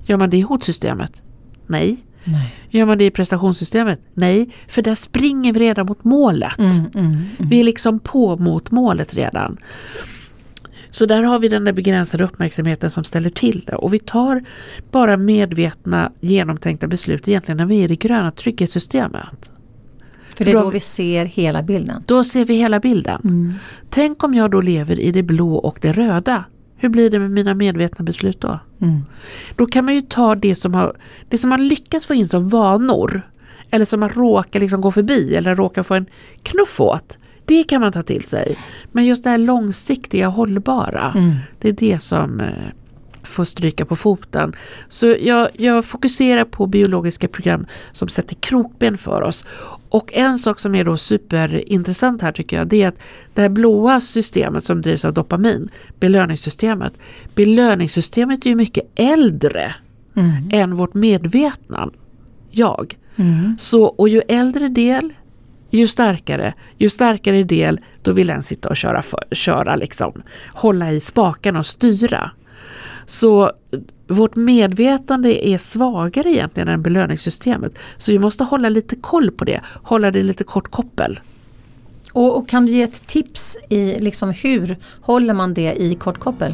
Speaker 2: Gör man det i hotsystemet? Nej. Nej. Gör man det i prestationssystemet? Nej, för där springer vi redan mot målet. Mm, mm, mm. vi är liksom på mot målet redan. Så där har vi den där begränsade uppmärksamheten som ställer till det. Och vi tar bara medvetna, genomtänkta beslut egentligen när vi är i det gröna trygghetssystemet.
Speaker 1: För det är då vi ser hela bilden?
Speaker 2: Då ser vi hela bilden. Mm. Tänk om jag då lever i det blå och det röda. Hur blir det med mina medvetna beslut då? Mm. Då kan man ju ta det som, har, det som man lyckats få in som vanor. Eller som man råkar liksom gå förbi eller råkar få en knuff åt. Det kan man ta till sig. Men just det här långsiktiga hållbara, mm. det är det som eh, får stryka på foten. Så jag, jag, fokuserar på biologiska program som sätter krokben för oss. Och en sak som är då superintressant här tycker jag, det är att det här blåa systemet som drivs av dopamin, belöningssystemet, belöningssystemet är ju mycket äldre mm. än vårt medvetna jag. Mm. Så, och ju äldre del, ju starkare, ju starkare del, då vill den sitta och köra, för, köra liksom, hålla i spakarna och styra. Så vårt medvetande är svagare egentligen än belöningssystemet. Så vi måste hålla lite koll på det, hålla det lite kort koppel.
Speaker 1: Och, och kan du ge ett tips i liksom hur håller man det i kort koppel?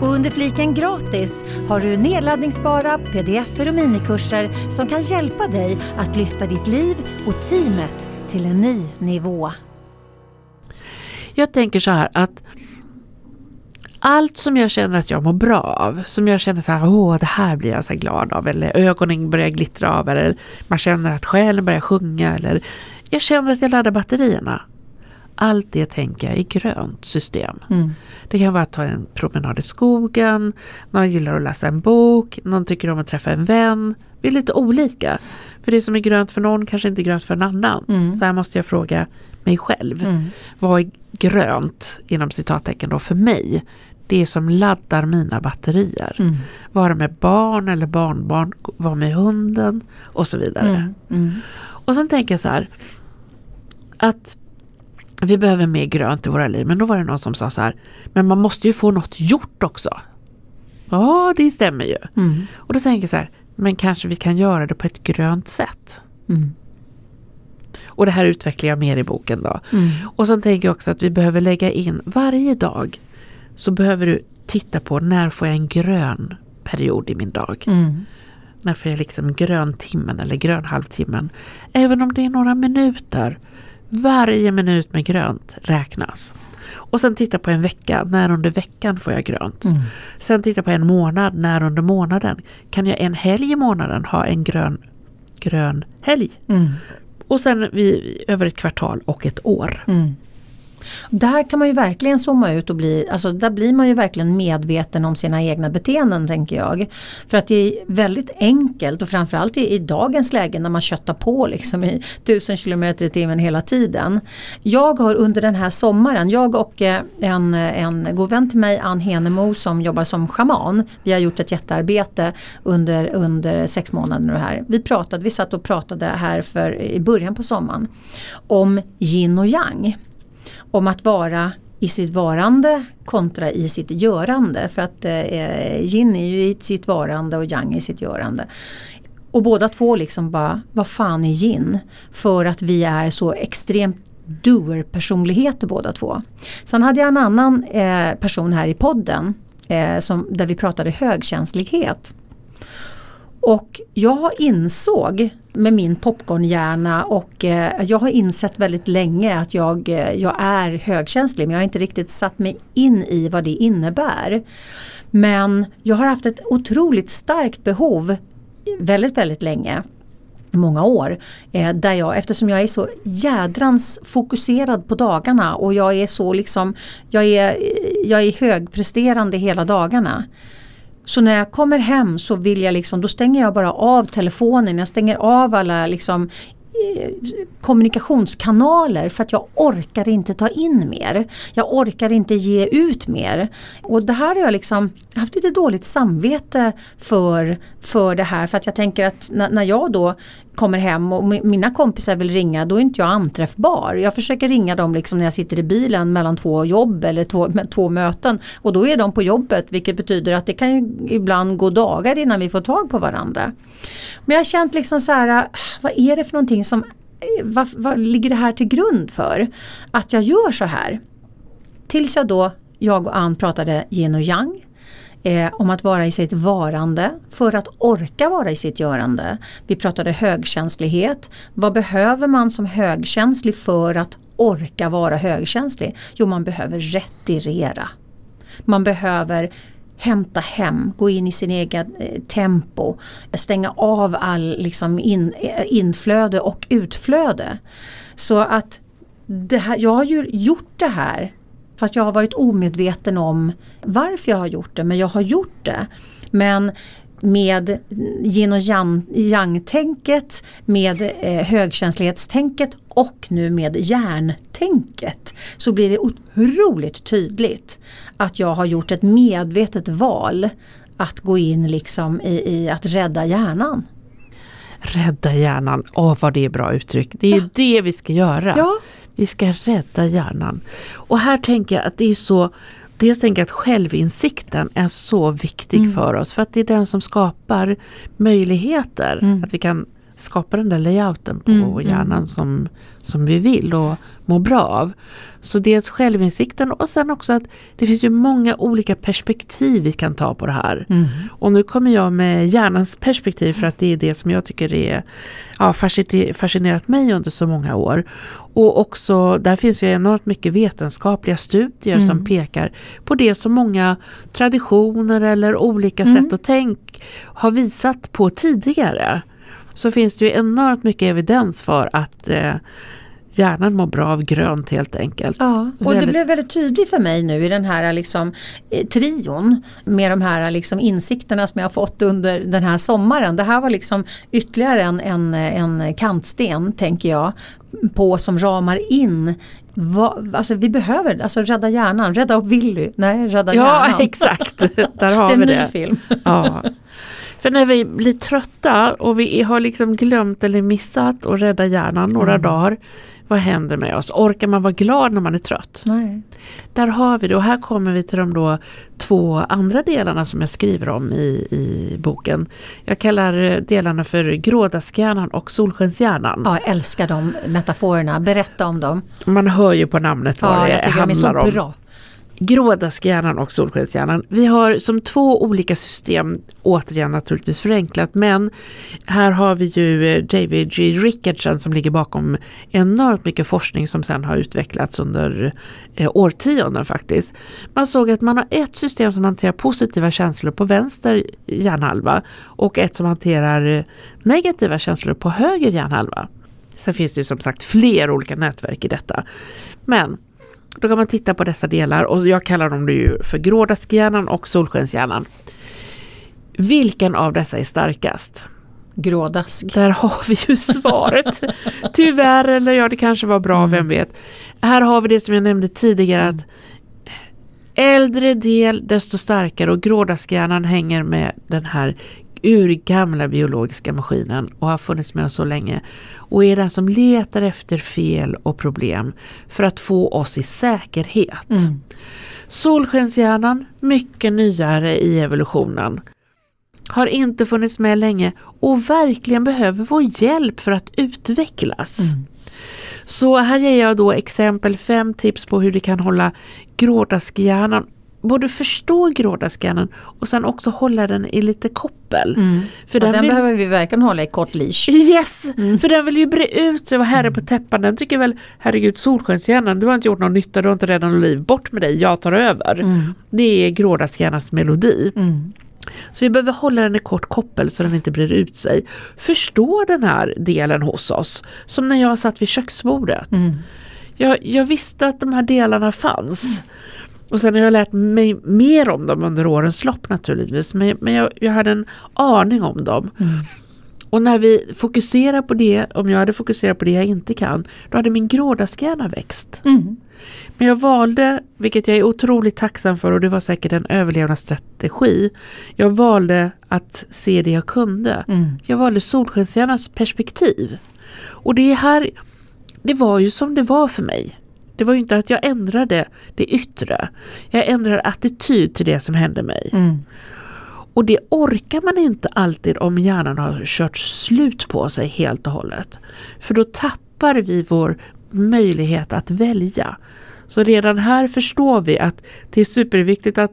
Speaker 1: Och under fliken gratis har du nedladdningsbara pdf och minikurser som kan hjälpa dig att lyfta ditt liv och teamet till en ny nivå.
Speaker 2: Jag tänker så här att allt som jag känner att jag mår bra av, som jag känner så här, åh det här blir jag så glad av, eller ögonen börjar glittra av, eller man känner att själen börjar sjunga, eller jag känner att jag laddar batterierna. Allt det tänker jag i grönt system. Mm. Det kan vara att ta en promenad i skogen, någon gillar att läsa en bok, någon tycker om att träffa en vän. Vi är lite olika. För det som är grönt för någon kanske inte är grönt för en annan. Mm. Så här måste jag fråga mig själv. Mm. Vad är grönt inom citattecken då för mig? Det som laddar mina batterier. Mm. Vara med barn eller barnbarn, vara med hunden och så vidare. Mm. Mm. Och sen tänker jag så här att vi behöver mer grönt i våra liv. Men då var det någon som sa så här, men man måste ju få något gjort också. Ja, det stämmer ju. Mm. Och då tänker jag så här, men kanske vi kan göra det på ett grönt sätt. Mm. Och det här utvecklar jag mer i boken då. Mm. Och sen tänker jag också att vi behöver lägga in varje dag så behöver du titta på när får jag en grön period i min dag. Mm. När får jag liksom grön timmen eller grön halvtimmen. Även om det är några minuter. Varje minut med grönt räknas. Och sen titta på en vecka, när under veckan får jag grönt. Mm. Sen titta på en månad, när under månaden. Kan jag en helg i månaden ha en grön, grön helg? Mm. Och sen vi, över ett kvartal och ett år. Mm.
Speaker 1: Där kan man ju verkligen zooma ut och bli, alltså där blir man ju verkligen medveten om sina egna beteenden tänker jag. För att det är väldigt enkelt och framförallt i, i dagens läge när man köttar på liksom i tusen kilometer i timmen hela tiden. Jag har under den här sommaren, jag och eh, en, en god vän till mig, Ann Henemo som jobbar som schaman. Vi har gjort ett jättearbete under, under sex månader nu här. Vi pratade, vi satt och pratade här för, i början på sommaren om yin och yang om att vara i sitt varande kontra i sitt görande. För att eh, yin är ju i sitt varande och yang i sitt görande. Och båda två liksom bara, vad fan är yin? För att vi är så extremt doer-personligheter båda två. Sen hade jag en annan eh, person här i podden eh, som, där vi pratade högkänslighet. Och jag insåg med min popcornhjärna och eh, jag har insett väldigt länge att jag, eh, jag är högkänslig men jag har inte riktigt satt mig in i vad det innebär. Men jag har haft ett otroligt starkt behov väldigt, väldigt länge många år. Eh, där jag, eftersom jag är så jädrans fokuserad på dagarna och jag är så liksom, jag är, jag är högpresterande hela dagarna. Så när jag kommer hem så vill jag liksom, då stänger jag bara av telefonen, jag stänger av alla liksom eh, kommunikationskanaler för att jag orkar inte ta in mer. Jag orkar inte ge ut mer. Och det här har jag liksom haft lite dåligt samvete för, för det här för att jag tänker att när jag då kommer hem och mina kompisar vill ringa då är inte jag anträffbar. Jag försöker ringa dem liksom när jag sitter i bilen mellan två jobb eller två, *laughs* två möten och då är de på jobbet vilket betyder att det kan ju ibland gå dagar innan vi får tag på varandra. Men jag har känt liksom så här, ah, vad är det för någonting som, eh, vad, vad ligger det här till grund för? Att jag gör så här. Tills jag då, jag och Ann pratade yin och yang eh, om att vara i sitt varande för att orka vara i sitt görande. Vi pratade högkänslighet. Vad behöver man som högkänslig för att orka vara högkänslig? Jo, man behöver retirera. Man behöver hämta hem, gå in i sin egen eh, tempo, stänga av all liksom in, eh, inflöde och utflöde. Så att här, jag har ju gjort det här Fast jag har varit omedveten om varför jag har gjort det, men jag har gjort det. Men med yin och yang-tänket, med eh, högkänslighetstänket och nu med hjärntänket så blir det otroligt tydligt att jag har gjort ett medvetet val att gå in liksom i, i att rädda hjärnan.
Speaker 2: Rädda hjärnan, åh vad det är bra uttryck. Det är ja. det vi ska göra.
Speaker 1: Ja.
Speaker 2: Vi ska rädda hjärnan. Och här tänker jag att det är så Dels tänker jag att självinsikten är så viktig mm. för oss för att det är den som skapar möjligheter. Mm. Att vi kan skapa den där layouten på
Speaker 1: Mm, mm.
Speaker 2: hjärnan som, som vi vill och må bra av. Så dels självinsikten och sen också att det finns ju många olika perspektiv vi kan ta på det här.
Speaker 1: Mm.
Speaker 2: Och nu kommer jag med hjärnans perspektiv för att det är det som jag tycker är ja, fasciner- fascinerat mig under så många år. Och också, där finns ju enormt mycket vetenskapliga studier
Speaker 1: Mm.
Speaker 2: som pekar på det som många traditioner eller olika
Speaker 1: Mm.
Speaker 2: sätt att tänk har visat på tidigare. Så finns det ju enormt mycket evidens för att eh, hjärnan mår bra av grönt helt enkelt.
Speaker 1: Ja, och det blev väldigt tydligt för mig nu i den här liksom, eh, trion med de här liksom, insikterna som jag har fått under den här sommaren. Det här var liksom ytterligare en, en, en kantsten, tänker jag, på som ramar in vad, alltså vi behöver alltså rädda hjärnan, rädda Willy, nej rädda
Speaker 2: Ja, *laughs*
Speaker 1: hjärnan.
Speaker 2: exakt. Där
Speaker 1: det
Speaker 2: har
Speaker 1: är en
Speaker 2: vi
Speaker 1: ny
Speaker 2: det.
Speaker 1: film.
Speaker 2: Ja. För när vi blir trötta och vi har liksom glömt eller missat att rädda hjärnan några
Speaker 1: Mm.
Speaker 2: dagar. Vad händer med oss? Orkar man vara glad när man är trött?
Speaker 1: Nej.
Speaker 2: Där har vi det och här kommer vi till de då två andra delarna som jag skriver om i, i boken. Jag kallar eh, delarna för grådaskhjärnan och solskenshjärnan.
Speaker 1: Ja, jag älskar de metaforerna, berätta om dem.
Speaker 2: Man hör ju på namnet vad
Speaker 1: Ja,
Speaker 2: det
Speaker 1: jag tycker de är så
Speaker 2: handlar om.
Speaker 1: bra.
Speaker 2: Grådaskhjärnan och solskenshjärnan. Vi har som två olika system, återigen naturligtvis förenklat, men här har vi ju eh, David G. Rickardson som ligger bakom enormt mycket forskning som sen har utvecklats under eh, årtionden faktiskt. Man såg att man har ett system som hanterar positiva känslor på vänster hjärnhalva och ett som hanterar eh, negativa känslor på höger hjärnhalva. Sen finns det ju som sagt fler olika nätverk i detta. Men då kan man titta på dessa delar och jag kallar dem ju för grådaskhjärnan och solskenshjärnan. Vilken av dessa är starkast?
Speaker 1: Grådask.
Speaker 2: Där har vi ju svaret. Tyvärr, eller ja det kanske var bra, vem vet. Här har vi det som jag nämnde tidigare att äldre del desto starkare och grådaskhjärnan hänger med den här urgamla biologiska maskinen och har funnits med oss så länge och är den som letar efter fel och problem för att få oss i säkerhet.
Speaker 1: Mm.
Speaker 2: Solskenshjärnan, mycket nyare i evolutionen. Har inte funnits med länge och verkligen behöver vår hjälp för att utvecklas.
Speaker 1: Mm.
Speaker 2: Så här ger jag då exempel fem tips på hur du kan hålla grådaskhjärnan både förstå grådaskhjärnan och sen också hålla den i lite koppel.
Speaker 1: Mm.
Speaker 2: För den
Speaker 1: den
Speaker 2: vill-
Speaker 1: behöver vi verkligen hålla i kort leash. *laughs*
Speaker 2: Yes! För den vill ju bre ut sig och vara herre på täppan. Den tycker väl, herregud solskenshjärnan, du har inte gjort någon nytta, du har inte räddat något liv. Bort med dig, jag tar över.
Speaker 1: Mm.
Speaker 2: Det är grådaskhjärnans melodi.
Speaker 1: Mm.
Speaker 2: Så vi behöver hålla den i kort koppel så den inte brer ut sig. Förstå den här delen hos oss. Som när jag satt vid köksbordet.
Speaker 1: Mm.
Speaker 2: Jag, jag visste att de här delarna fanns. Och sen har jag lärt mig mer om dem under årens lopp naturligtvis. Men, men jag, jag hade en aning om dem.
Speaker 1: Mm.
Speaker 2: Och när vi fokuserar på det, om jag hade fokuserat på det jag inte kan, då hade min grådaskhjärna växt.
Speaker 1: Mm.
Speaker 2: Men jag valde, vilket jag är otroligt tacksam för och det var säkert en överlevnadsstrategi. Jag valde att se det jag kunde.
Speaker 1: Mm.
Speaker 2: Jag valde solskenshjärnans perspektiv. Och det här, det var ju som det var för mig. Det var ju inte att jag ändrade det yttre. Jag ändrade attityd till det som hände mig.
Speaker 1: Mm.
Speaker 2: Och det orkar man inte alltid om hjärnan har kört slut på sig helt och hållet. För då tappar vi vår möjlighet att välja. Så redan här förstår vi att det är superviktigt att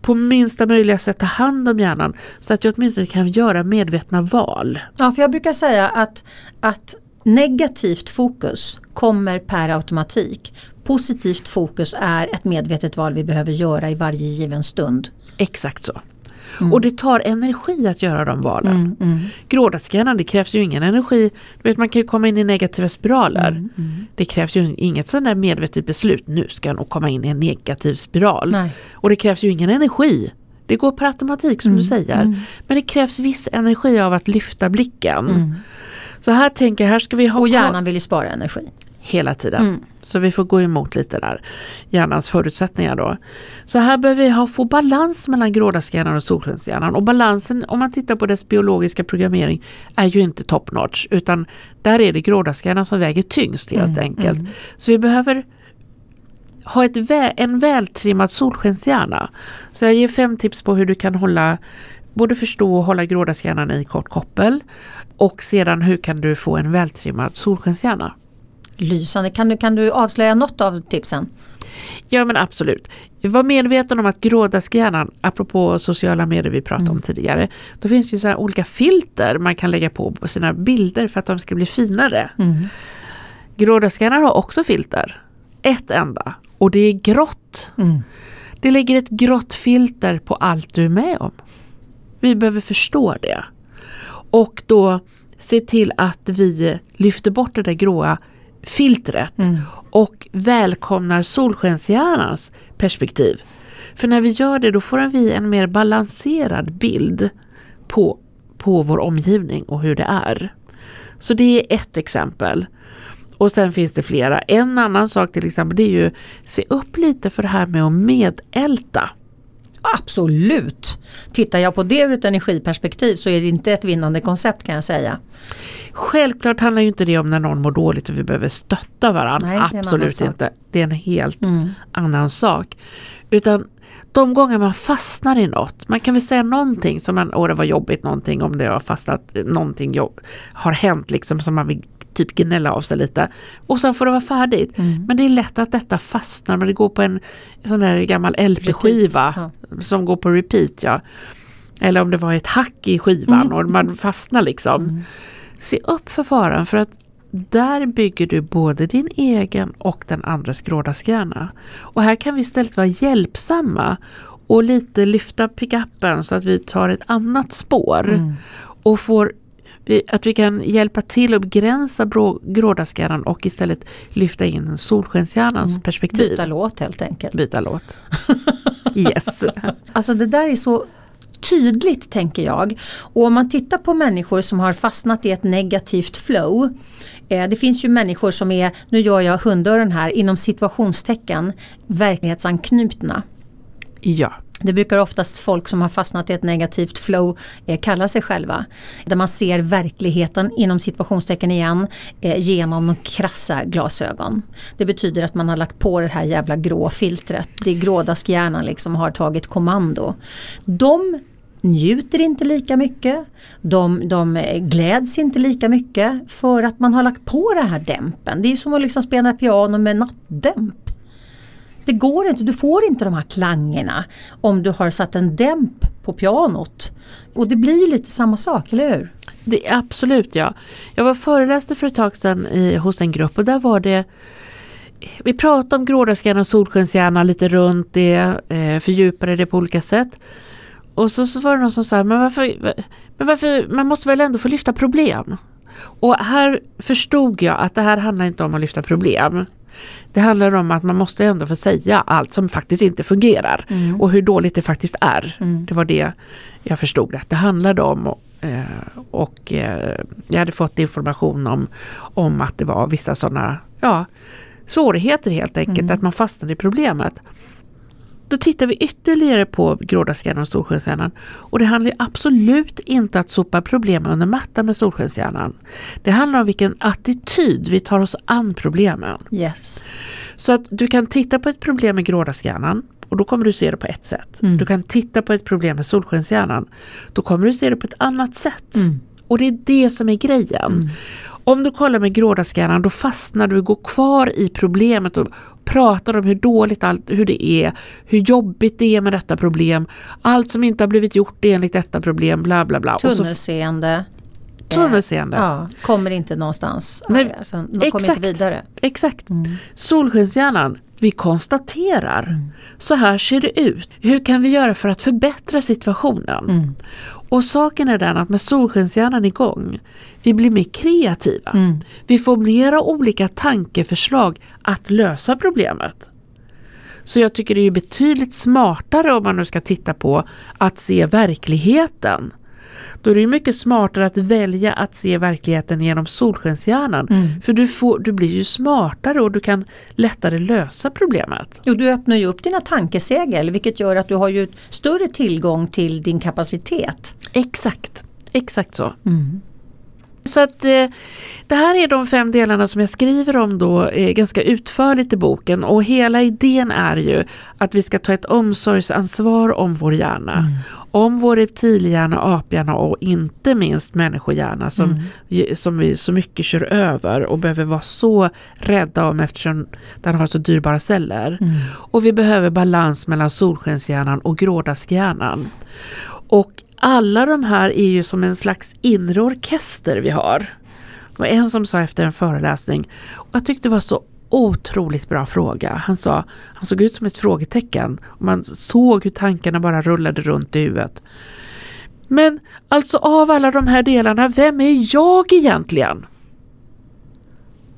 Speaker 2: på minsta möjliga sätt ta hand om hjärnan så att jag åtminstone kan göra medvetna val.
Speaker 1: Ja, för jag brukar säga att, att negativt fokus kommer per automatik. Positivt fokus är ett medvetet val vi behöver göra i varje given stund.
Speaker 2: Exakt så. Och det tar energi att göra de valen.
Speaker 1: Mm, mm,
Speaker 2: Grådaskhjärnan, det krävs ju ingen energi. Du vet, man kan ju komma in i negativa spiralar.
Speaker 1: mm, mm.
Speaker 2: Det krävs ju inget sån där medvetet beslut, nu ska jag nog komma in i en negativ spiral.
Speaker 1: Nej.
Speaker 2: Och det krävs ju ingen energi. Det går per automatik som du säger.
Speaker 1: mm.
Speaker 2: Men det krävs viss energi av att lyfta blicken.
Speaker 1: Mm.
Speaker 2: Så här tänker jag, här ska vi ha
Speaker 1: Och hjärnan vill ju spara energi.
Speaker 2: Hela tiden.
Speaker 1: Mm.
Speaker 2: Så vi får gå emot lite där, hjärnans förutsättningar då. Så här behöver vi ha, få balans mellan grådaskhjärnan och solskenshjärnan. Och balansen, om man tittar på dess biologiska programmering, är ju inte top notch. Utan där är det grådaskhjärnan som väger tyngst helt
Speaker 1: Mm,
Speaker 2: enkelt.
Speaker 1: mm.
Speaker 2: Så vi behöver ha ett vä en vältrimmad solskenshjärna. Så jag ger fem tips på hur du kan hålla både förstå och hålla grådaskhjärnan i kort koppel och sedan hur kan du få en vältrimmad solskenshjärna.
Speaker 1: Lysande. Kan du, kan du avslöja något av tipsen?
Speaker 2: Ja men absolut. Var medveten om att grådaskhjärnan, apropå sociala medier vi pratade mm. om tidigare, då finns det ju så olika filter man kan lägga på på sina bilder för att de ska bli finare. Mm. Grådaskhjärnan har också filter. Ett enda. Och det är grått. Mm. Det lägger ett grått filter på allt du är med om. Vi behöver förstå det. Och då se till att vi lyfter bort det där gråa filtret mm. och välkomnar solskenshjärnans perspektiv. För när vi gör det då får vi en mer balanserad bild på, på vår omgivning och hur det är. Så det är ett exempel. Och sen finns det flera. En annan sak till exempel det är ju se upp lite för det här med att medälta.
Speaker 1: Absolut! Tittar jag på det ur ett energiperspektiv så är det inte ett vinnande koncept kan jag säga.
Speaker 2: Självklart handlar ju inte det om när någon mår dåligt och vi behöver stötta varandra. Nej, Absolut inte. Det är en helt mm. annan sak. Utan de gånger man fastnar i något, man kan väl säga någonting som man, åh det var jobbigt någonting om det har fastnat, någonting jobb, har hänt liksom som man vill typ gnälla av sig lite. Och sen får det vara färdigt. Mm. Men det är lätt att detta fastnar, men det går på en sån där gammal LP-skiva ja. som går på repeat. Ja. Eller om det var ett hack i skivan mm. och man fastnar liksom. Mm. Se upp för faran för att där bygger du både din egen och den andres grådaskhjärna. Och här kan vi istället vara hjälpsamma och lite lyfta pickuppen så att vi tar ett annat spår mm. och får att vi kan hjälpa till att begränsa grådaskhjärnan och istället lyfta in solskenshjärnans mm. perspektiv.
Speaker 1: Byta låt helt enkelt.
Speaker 2: Byta låt. *laughs* yes.
Speaker 1: Alltså det där är så tydligt tänker jag. Och om man tittar på människor som har fastnat i ett negativt flow. Eh, det finns ju människor som är, nu gör jag hunddörren här, inom situationstecken verklighetsanknutna.
Speaker 2: Ja.
Speaker 1: Det brukar oftast folk som har fastnat i ett negativt flow eh, kalla sig själva. Där man ser verkligheten inom situationstecken igen eh, genom krassa glasögon. Det betyder att man har lagt på det här jävla grå filtret. Det är grådaskhjärnan liksom har tagit kommando. De njuter inte lika mycket. De, de eh, gläds inte lika mycket för att man har lagt på det här dämpen. Det är som att liksom spela piano med nattdämp. Det går inte, du får inte de här klangerna om du har satt en dämp på pianot. Och det blir ju lite samma sak, eller hur?
Speaker 2: Det, absolut ja. Jag var föreläste för ett tag sedan i, hos en grupp och där var det vi pratade om grådaskhjärna och solskenshjärna lite runt det, eh, fördjupade det på olika sätt. Och så, så var det någon som sa, men varför, men varför, man måste väl ändå få lyfta problem? Och här förstod jag att det här handlar inte om att lyfta problem. Det handlar om att man måste ändå få säga allt som faktiskt inte fungerar mm. och hur dåligt det faktiskt är. Mm. Det var det jag förstod att det handlade om. Och, eh, och eh, jag hade fått information om, om att det var vissa sådana ja, svårigheter helt enkelt, mm. att man fastnade i problemet. Då tittar vi ytterligare på grådaskhjärnan och solskenshjärnan. Och det handlar absolut inte att sopa problemen under mattan med solskenshjärnan. Det handlar om vilken attityd vi tar oss an problemen.
Speaker 1: Yes.
Speaker 2: Så att du kan titta på ett problem med grådaskhjärnan och då kommer du se det på ett sätt. Mm. Du kan titta på ett problem med solskenshjärnan. Då kommer du se det på ett annat sätt. Mm. Och det är det som är grejen. Mm. Om du kollar med grådaskhjärnan då fastnar du och går kvar i problemet och pratar om hur dåligt allt, hur det är, hur jobbigt det är med detta problem, allt som inte har blivit gjort enligt detta problem, bla bla bla.
Speaker 1: Tunnelseende.
Speaker 2: Tunnelseende.
Speaker 1: Ja, kommer inte någonstans. Nej, alltså, de exakt, kommer inte vidare.
Speaker 2: Exakt. Mm. Solskenshjärnan, vi konstaterar. Mm. Så här ser det ut. Hur kan vi göra för att förbättra situationen? Mm. Och saken är den att med solskenshjärnan igång, vi blir mer kreativa. Mm. Vi får mera olika tankeförslag att lösa problemet. Så jag tycker det är betydligt smartare om man nu ska titta på att se verkligheten då är det mycket smartare att välja att se verkligheten genom solskenshjärnan. Mm. För du, får, du blir ju smartare och du kan lättare lösa problemet.
Speaker 1: Och du öppnar ju upp dina tankesegel vilket gör att du har ju större tillgång till din kapacitet.
Speaker 2: Exakt, exakt så. Mm. Så att eh, det här är de fem delarna som jag skriver om då eh, ganska utförligt i boken och hela idén är ju att vi ska ta ett omsorgsansvar om vår hjärna. Mm. Om vår reptilhjärna, aphjärna och inte minst människohjärna som, mm. som vi så mycket kör över och behöver vara så rädda om eftersom den har så dyrbara celler. Mm. Och vi behöver balans mellan solskenshjärnan och grådaskhjärnan. Och alla de här är ju som en slags inre orkester vi har. Det var en som sa efter en föreläsning, och jag tyckte det var så otroligt bra fråga. Han sa, han såg ut som ett frågetecken och man såg hur tankarna bara rullade runt i huvudet. Men alltså av alla de här delarna, vem är jag egentligen?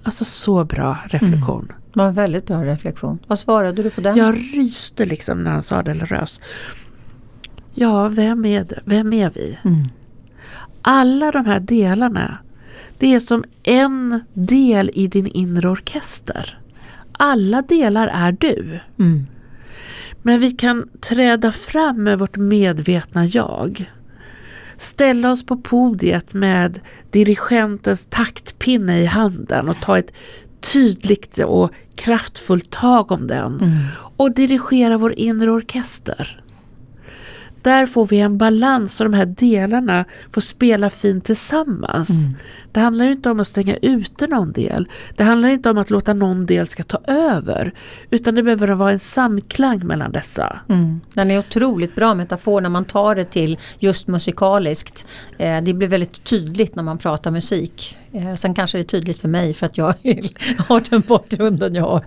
Speaker 2: Alltså så bra reflektion. Mm.
Speaker 1: Det var en väldigt bra reflektion. Vad svarade du på den?
Speaker 2: Jag ryste liksom när han sa det, eller rös. Ja, vem är det? Vem är vi? Mm. Alla de här delarna det är som en del i din inre orkester. Alla delar är du. Mm. Men vi kan träda fram med vårt medvetna jag. Ställa oss på podiet med dirigentens taktpinne i handen och ta ett tydligt och kraftfullt tag om den. Mm. Och dirigera vår inre orkester. Där får vi en balans och de här delarna får spela fint tillsammans. Mm. Det handlar inte om att stänga ute någon del. Det handlar inte om att låta någon del ska ta över. Utan det behöver vara en samklang mellan dessa.
Speaker 1: Mm. Den är otroligt bra metafor när man tar det till just musikaliskt. Eh, det blir väldigt tydligt när man pratar musik. Eh, sen kanske det är tydligt för mig för att jag *laughs* har den bakgrunden jag har.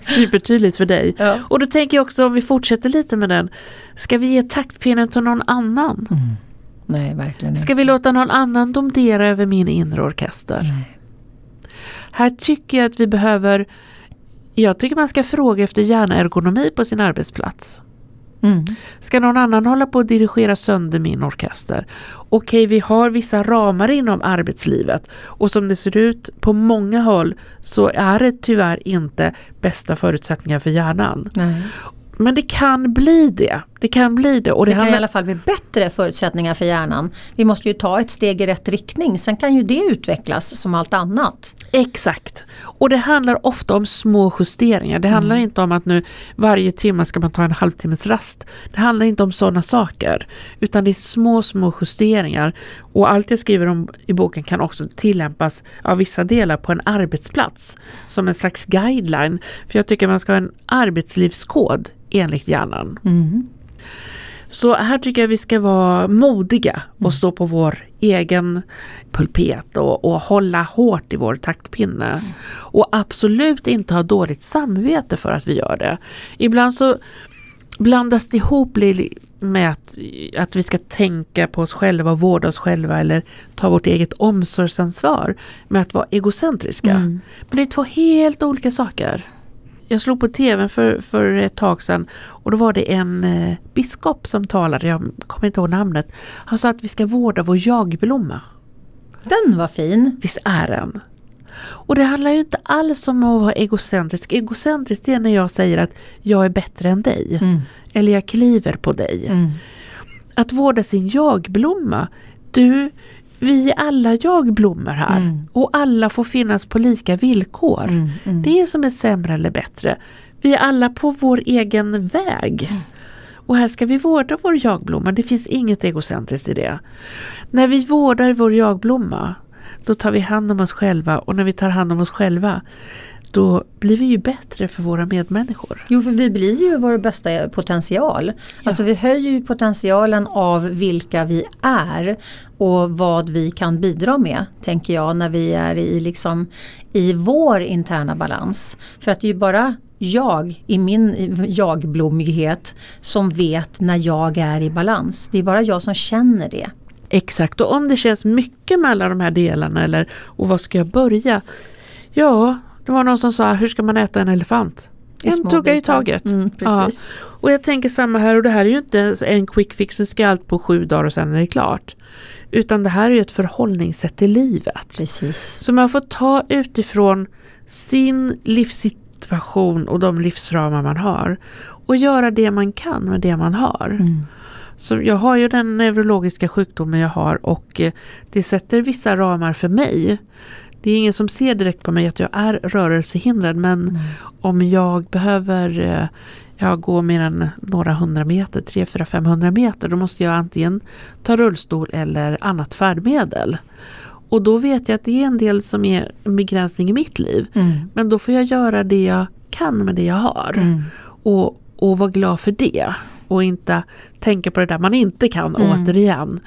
Speaker 1: *laughs*
Speaker 2: Supertydligt för dig. Ja. Och då tänker jag också om vi fortsätter lite med den. Ska vi ge taktpinnen till någon annan? Mm.
Speaker 1: Nej, verkligen
Speaker 2: Ska vi låta någon annan domdera över min inre orkester? Nej. Här tycker jag att vi behöver jag tycker man ska fråga efter hjärnergonomi på sin arbetsplats. Mm. Ska någon annan hålla på att dirigera sönder min orkester? Okej, vi har vissa ramar inom arbetslivet och som det ser ut på många håll så är det tyvärr inte bästa förutsättningar för hjärnan. Nej. Men det kan bli det. Det kan bli det.
Speaker 1: Och det, det kan i alla fall bli bättre förutsättningar för hjärnan. Vi måste ju ta ett steg i rätt riktning. Sen kan ju det utvecklas som allt annat.
Speaker 2: Exakt. Och det handlar ofta om små justeringar. Det handlar mm. inte om att nu varje timme ska man ta en halvtimmes rast. Det handlar inte om sådana saker. Utan det är små, små justeringar. Och allt jag skriver om i boken kan också tillämpas av vissa delar på en arbetsplats. Som en slags guideline. För jag tycker man ska ha en arbetslivskod enligt hjärnan. Mm. Så här tycker jag vi ska vara modiga och mm. stå på vår egen pulpet och, och hålla hårt i vår taktpinne. Mm. Och absolut inte ha dåligt samvete för att vi gör det. Ibland så blandas det ihop med att, att vi ska tänka på oss själva och vårda oss själva eller ta vårt eget omsorgsansvar med att vara egocentriska. Mm. Men det är två helt olika saker jag slog på tvn för, för ett tag sedan och då var det en eh, biskop som talade, jag kommer inte ihåg namnet. Han sa att vi ska vårda vår jagblomma.
Speaker 1: Den var fin!
Speaker 2: Visst är den? Och det handlar ju inte alls om att vara egocentrisk. Egocentrisk är när jag säger att jag är bättre än dig. Mm. Eller jag kliver på dig. Mm. Att vårda sin jagblomma. Du, vi är alla jagblommor här mm. och alla får finnas på lika villkor. Mm, mm. Det är som är sämre eller bättre. Vi är alla på vår egen väg. Mm. Och här ska vi vårda vår jagblomma. Det finns inget egocentriskt i det. När vi vårdar vår jagblomma då tar vi hand om oss själva och när vi tar hand om oss själva då blir vi ju bättre för våra medmänniskor.
Speaker 1: Jo, för vi blir ju vår bästa potential. Ja. Alltså vi höjer ju potentialen av vilka vi är och vad vi kan bidra med, tänker jag, när vi är i, liksom, i vår interna balans. För att det är ju bara jag i min jagblommighet som vet när jag är i balans. Det är bara jag som känner det.
Speaker 2: Exakt, och om det känns mycket med alla de här delarna eller och vad ska jag börja? Ja, det var någon som sa, hur ska man äta en elefant? En tugga i taget.
Speaker 1: Mm.
Speaker 2: Ja. Och jag tänker samma här och det här är ju inte en quick fix, du ska allt på sju dagar och sen är det klart. Utan det här är ju ett förhållningssätt till livet.
Speaker 1: Precis.
Speaker 2: Så man får ta utifrån sin livssituation och de livsramar man har. Och göra det man kan med det man har. Mm. Så jag har ju den neurologiska sjukdomen jag har och eh, det sätter vissa ramar för mig. Det är ingen som ser direkt på mig att jag är rörelsehindrad men mm. om jag behöver eh, jag går mer än några hundra meter, 3 4 500 meter, då måste jag antingen ta rullstol eller annat färdmedel. Och då vet jag att det är en del som är en begränsning i mitt liv.
Speaker 1: Mm.
Speaker 2: Men då får jag göra det jag kan med det jag har.
Speaker 1: Mm.
Speaker 2: Och, och vara glad för det. Och inte tänka på det där man inte kan
Speaker 1: Mm.
Speaker 2: återigen.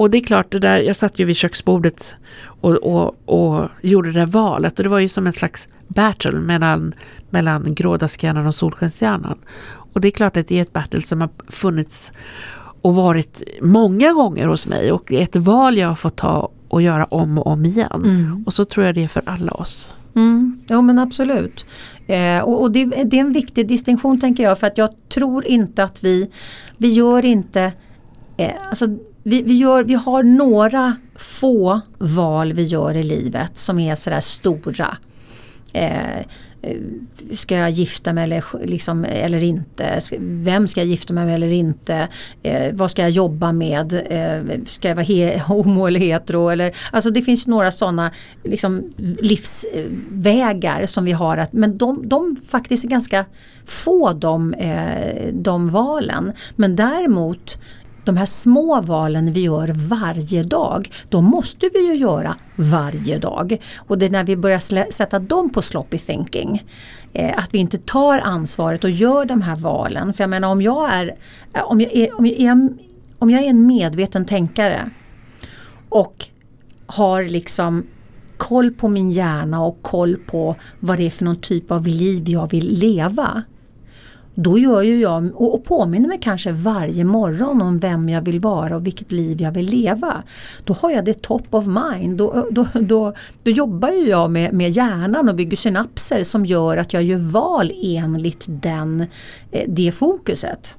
Speaker 2: Och det är klart, det där, jag satt ju vid köksbordet och, och, och gjorde det där valet. Och det var ju som en slags battle mellan, mellan grådaskhjärnan och solskenshjärnan. Och det är klart att det är ett battle som har funnits och varit många gånger hos mig. Och det är ett val jag har fått ta och göra om och om igen.
Speaker 1: Mm.
Speaker 2: Och så tror jag det är för alla oss.
Speaker 1: Mm, jo men absolut. Eh, och och det, det är en viktig distinktion tänker jag för att jag tror inte att vi, vi gör inte, eh, alltså vi, vi, gör, vi har några få val vi gör i livet som är sådär stora. Eh, eh, ska jag gifta mig eller, liksom, eller inte? Vem ska jag gifta mig med eller inte? Eh, vad ska jag jobba med? Eh, ska jag vara he, *laughs* homo eller hetero? Eller, alltså det finns några sådana liksom, livsvägar som vi har. Att, men de, de faktiskt är ganska få de, eh, de valen. Men däremot de här små valen vi gör varje dag, de måste vi ju göra varje dag. Och det är när vi börjar sätta dem på sloppy thinking, eh, att vi inte tar ansvaret och gör de här valen. För jag menar om jag är, eh, om jag är, om jag är, om jag är en medveten tänkare och har liksom koll på min hjärna och koll på vad det är för någon typ av liv jag vill leva. Då gör ju jag och påminner mig kanske varje morgon om vem jag vill vara och vilket liv jag vill leva. Då har jag det top of mind. Då, då, då, då jobbar ju jag med, med hjärnan och bygger synapser som gör att jag gör val enligt den, eh, det fokuset.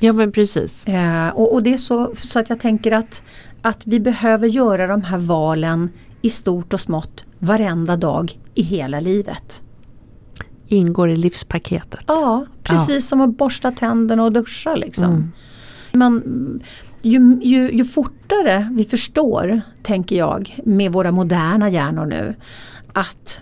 Speaker 2: Ja men precis.
Speaker 1: Eh, och, och det är så, så att jag tänker att, att vi behöver göra de här valen i stort och smått varenda dag i hela livet.
Speaker 2: Ingår i livspaketet.
Speaker 1: Ja, precis som att borsta tänderna och duscha liksom.
Speaker 2: Mm.
Speaker 1: Men ju, ju, ju fortare vi förstår, tänker jag, med våra moderna hjärnor nu, att,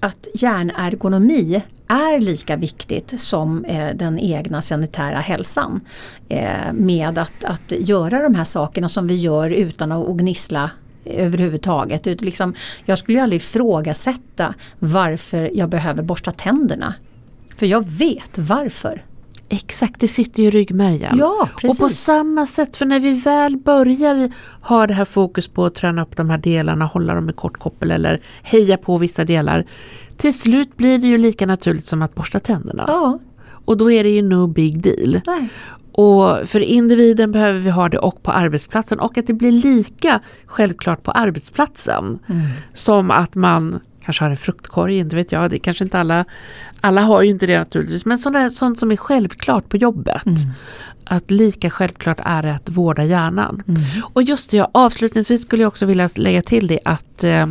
Speaker 1: att hjärnergonomi är lika viktigt som eh, den egna sanitära hälsan. Eh, med att, att göra de här sakerna som vi gör utan att gnissla överhuvudtaget. Ut, liksom, jag skulle ju aldrig ifrågasätta varför jag behöver borsta tänderna. För jag vet varför.
Speaker 2: Exakt, det sitter ju i ryggmärgen.
Speaker 1: Ja, precis.
Speaker 2: Och på samma sätt, för när vi väl börjar ha det här fokus på att träna upp de här delarna, hålla dem i kort koppel eller heja på vissa delar. Till slut blir det ju lika naturligt som att borsta tänderna.
Speaker 1: Ja,
Speaker 2: Och då är det ju no big deal.
Speaker 1: nej.
Speaker 2: Och för individen behöver vi ha det och på arbetsplatsen och att det blir lika självklart på arbetsplatsen. Som att man kanske har en fruktkorg, inte vet jag, det kanske inte alla, alla har ju inte det naturligtvis, men sånt, där, sånt som är självklart på jobbet. Att lika självklart är det att vårda hjärnan. Och just det, ja, avslutningsvis skulle jag också vilja lägga till det att eh,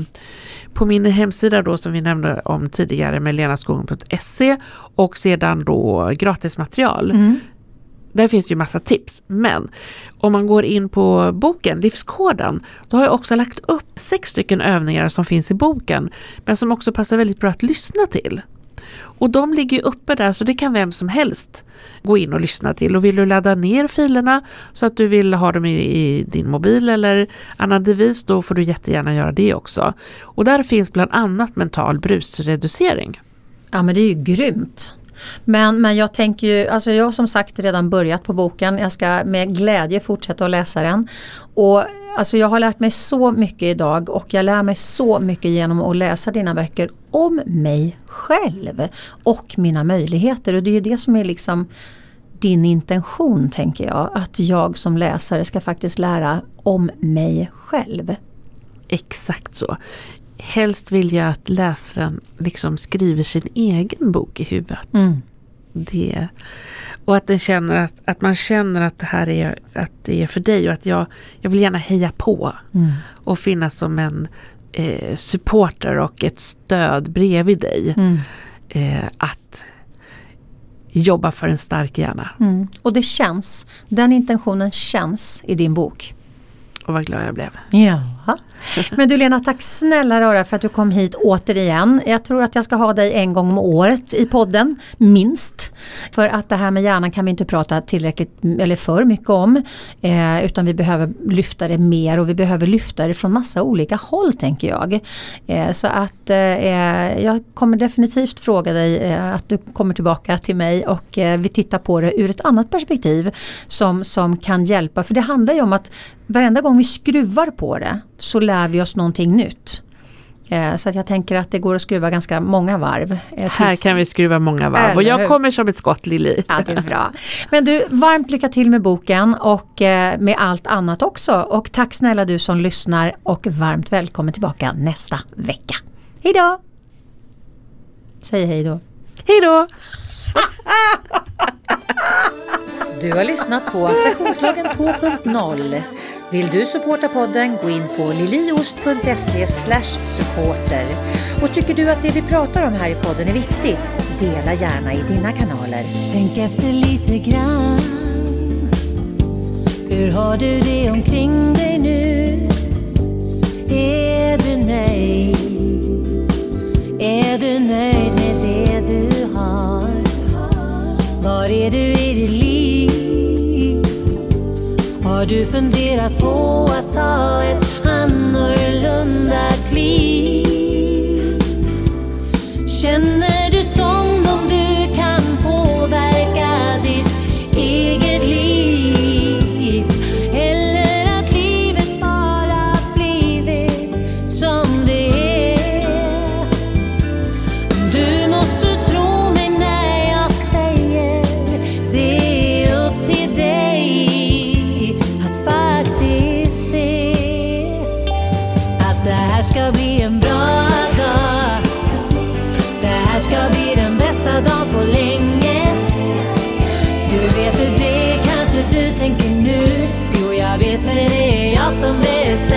Speaker 2: på min hemsida då som vi nämnde om tidigare med lenaskogen.se och sedan då gratismaterial.
Speaker 1: Mm.
Speaker 2: Där finns det ju massa tips. Men om man går in på boken Livskoden, då har jag också lagt upp sex stycken övningar som finns i boken, men som också passar väldigt bra att lyssna till. Och de ligger ju uppe där så det kan vem som helst gå in och lyssna till. Och vill du ladda ner filerna så att du vill ha dem i, i din mobil eller annan devis, då får du jättegärna göra det också. Och där finns bland annat mental brusreducering.
Speaker 1: Ja men det är ju grymt. Men, men jag tänker ju, alltså jag har som sagt redan börjat på boken. Jag ska med glädje fortsätta att läsa den. Och alltså jag har lärt mig så mycket idag och jag lär mig så mycket genom att läsa dina böcker om mig själv och mina möjligheter. Och det är ju det som är liksom din intention tänker jag. Att jag som läsare ska faktiskt lära om mig själv.
Speaker 2: Exakt så. Helst vill jag att läsaren liksom skriver sin egen bok i huvudet.
Speaker 1: Mm.
Speaker 2: Det, och att, den känner att, att man känner att det här är, att det är för dig och att jag, jag vill gärna heja på
Speaker 1: Mm.
Speaker 2: och finnas som en eh, supporter och ett stöd bredvid dig.
Speaker 1: Mm.
Speaker 2: Eh, att jobba för en stark hjärna.
Speaker 1: Mm. Och det känns, den intentionen känns i din bok.
Speaker 2: Och vad glad jag blev.
Speaker 1: Ja, men du Lena, tack snälla rara för att du kom hit återigen. Jag tror att jag ska ha dig en gång om året i podden, minst. För att det här med hjärnan kan vi inte prata tillräckligt eller för mycket om. Eh, utan vi behöver lyfta det mer och vi behöver lyfta det från massa olika håll tänker jag. Eh, så att eh, eh jag kommer definitivt fråga dig eh, att du kommer tillbaka till mig och eh, vi tittar på det ur ett annat perspektiv som, som kan hjälpa. För det handlar ju om att varenda gång vi skruvar på det så lär vi oss någonting nytt. Eh, så att jag tänker att det går att skruva ganska många varv.
Speaker 2: Eh, Här kan vi skruva många varv och jag kommer som ett skott Lili.
Speaker 1: Ja, det är bra. Men du, varmt lycka till med boken och eh, med allt annat också. Och tack snälla du som lyssnar och varmt välkommen tillbaka nästa vecka. Hej då! Säg hej då.
Speaker 2: Hej då!
Speaker 1: Du har lyssnat på Attraktionslagen 2.0 vill du supporta podden, gå in på liliost.se supporter. Och tycker du att det vi pratar om här i podden är viktigt, dela gärna i dina kanaler.
Speaker 3: Tänk efter lite grann. Hur har du det omkring dig nu? Är du nöjd? Är du nöjd med det du har? Var är du i ditt liv? Har du funderat på att ta ett annorlunda kliv? Känner du som vet du det kanske du tänker nu. Jo, jag vet för det är jag som bestämmer.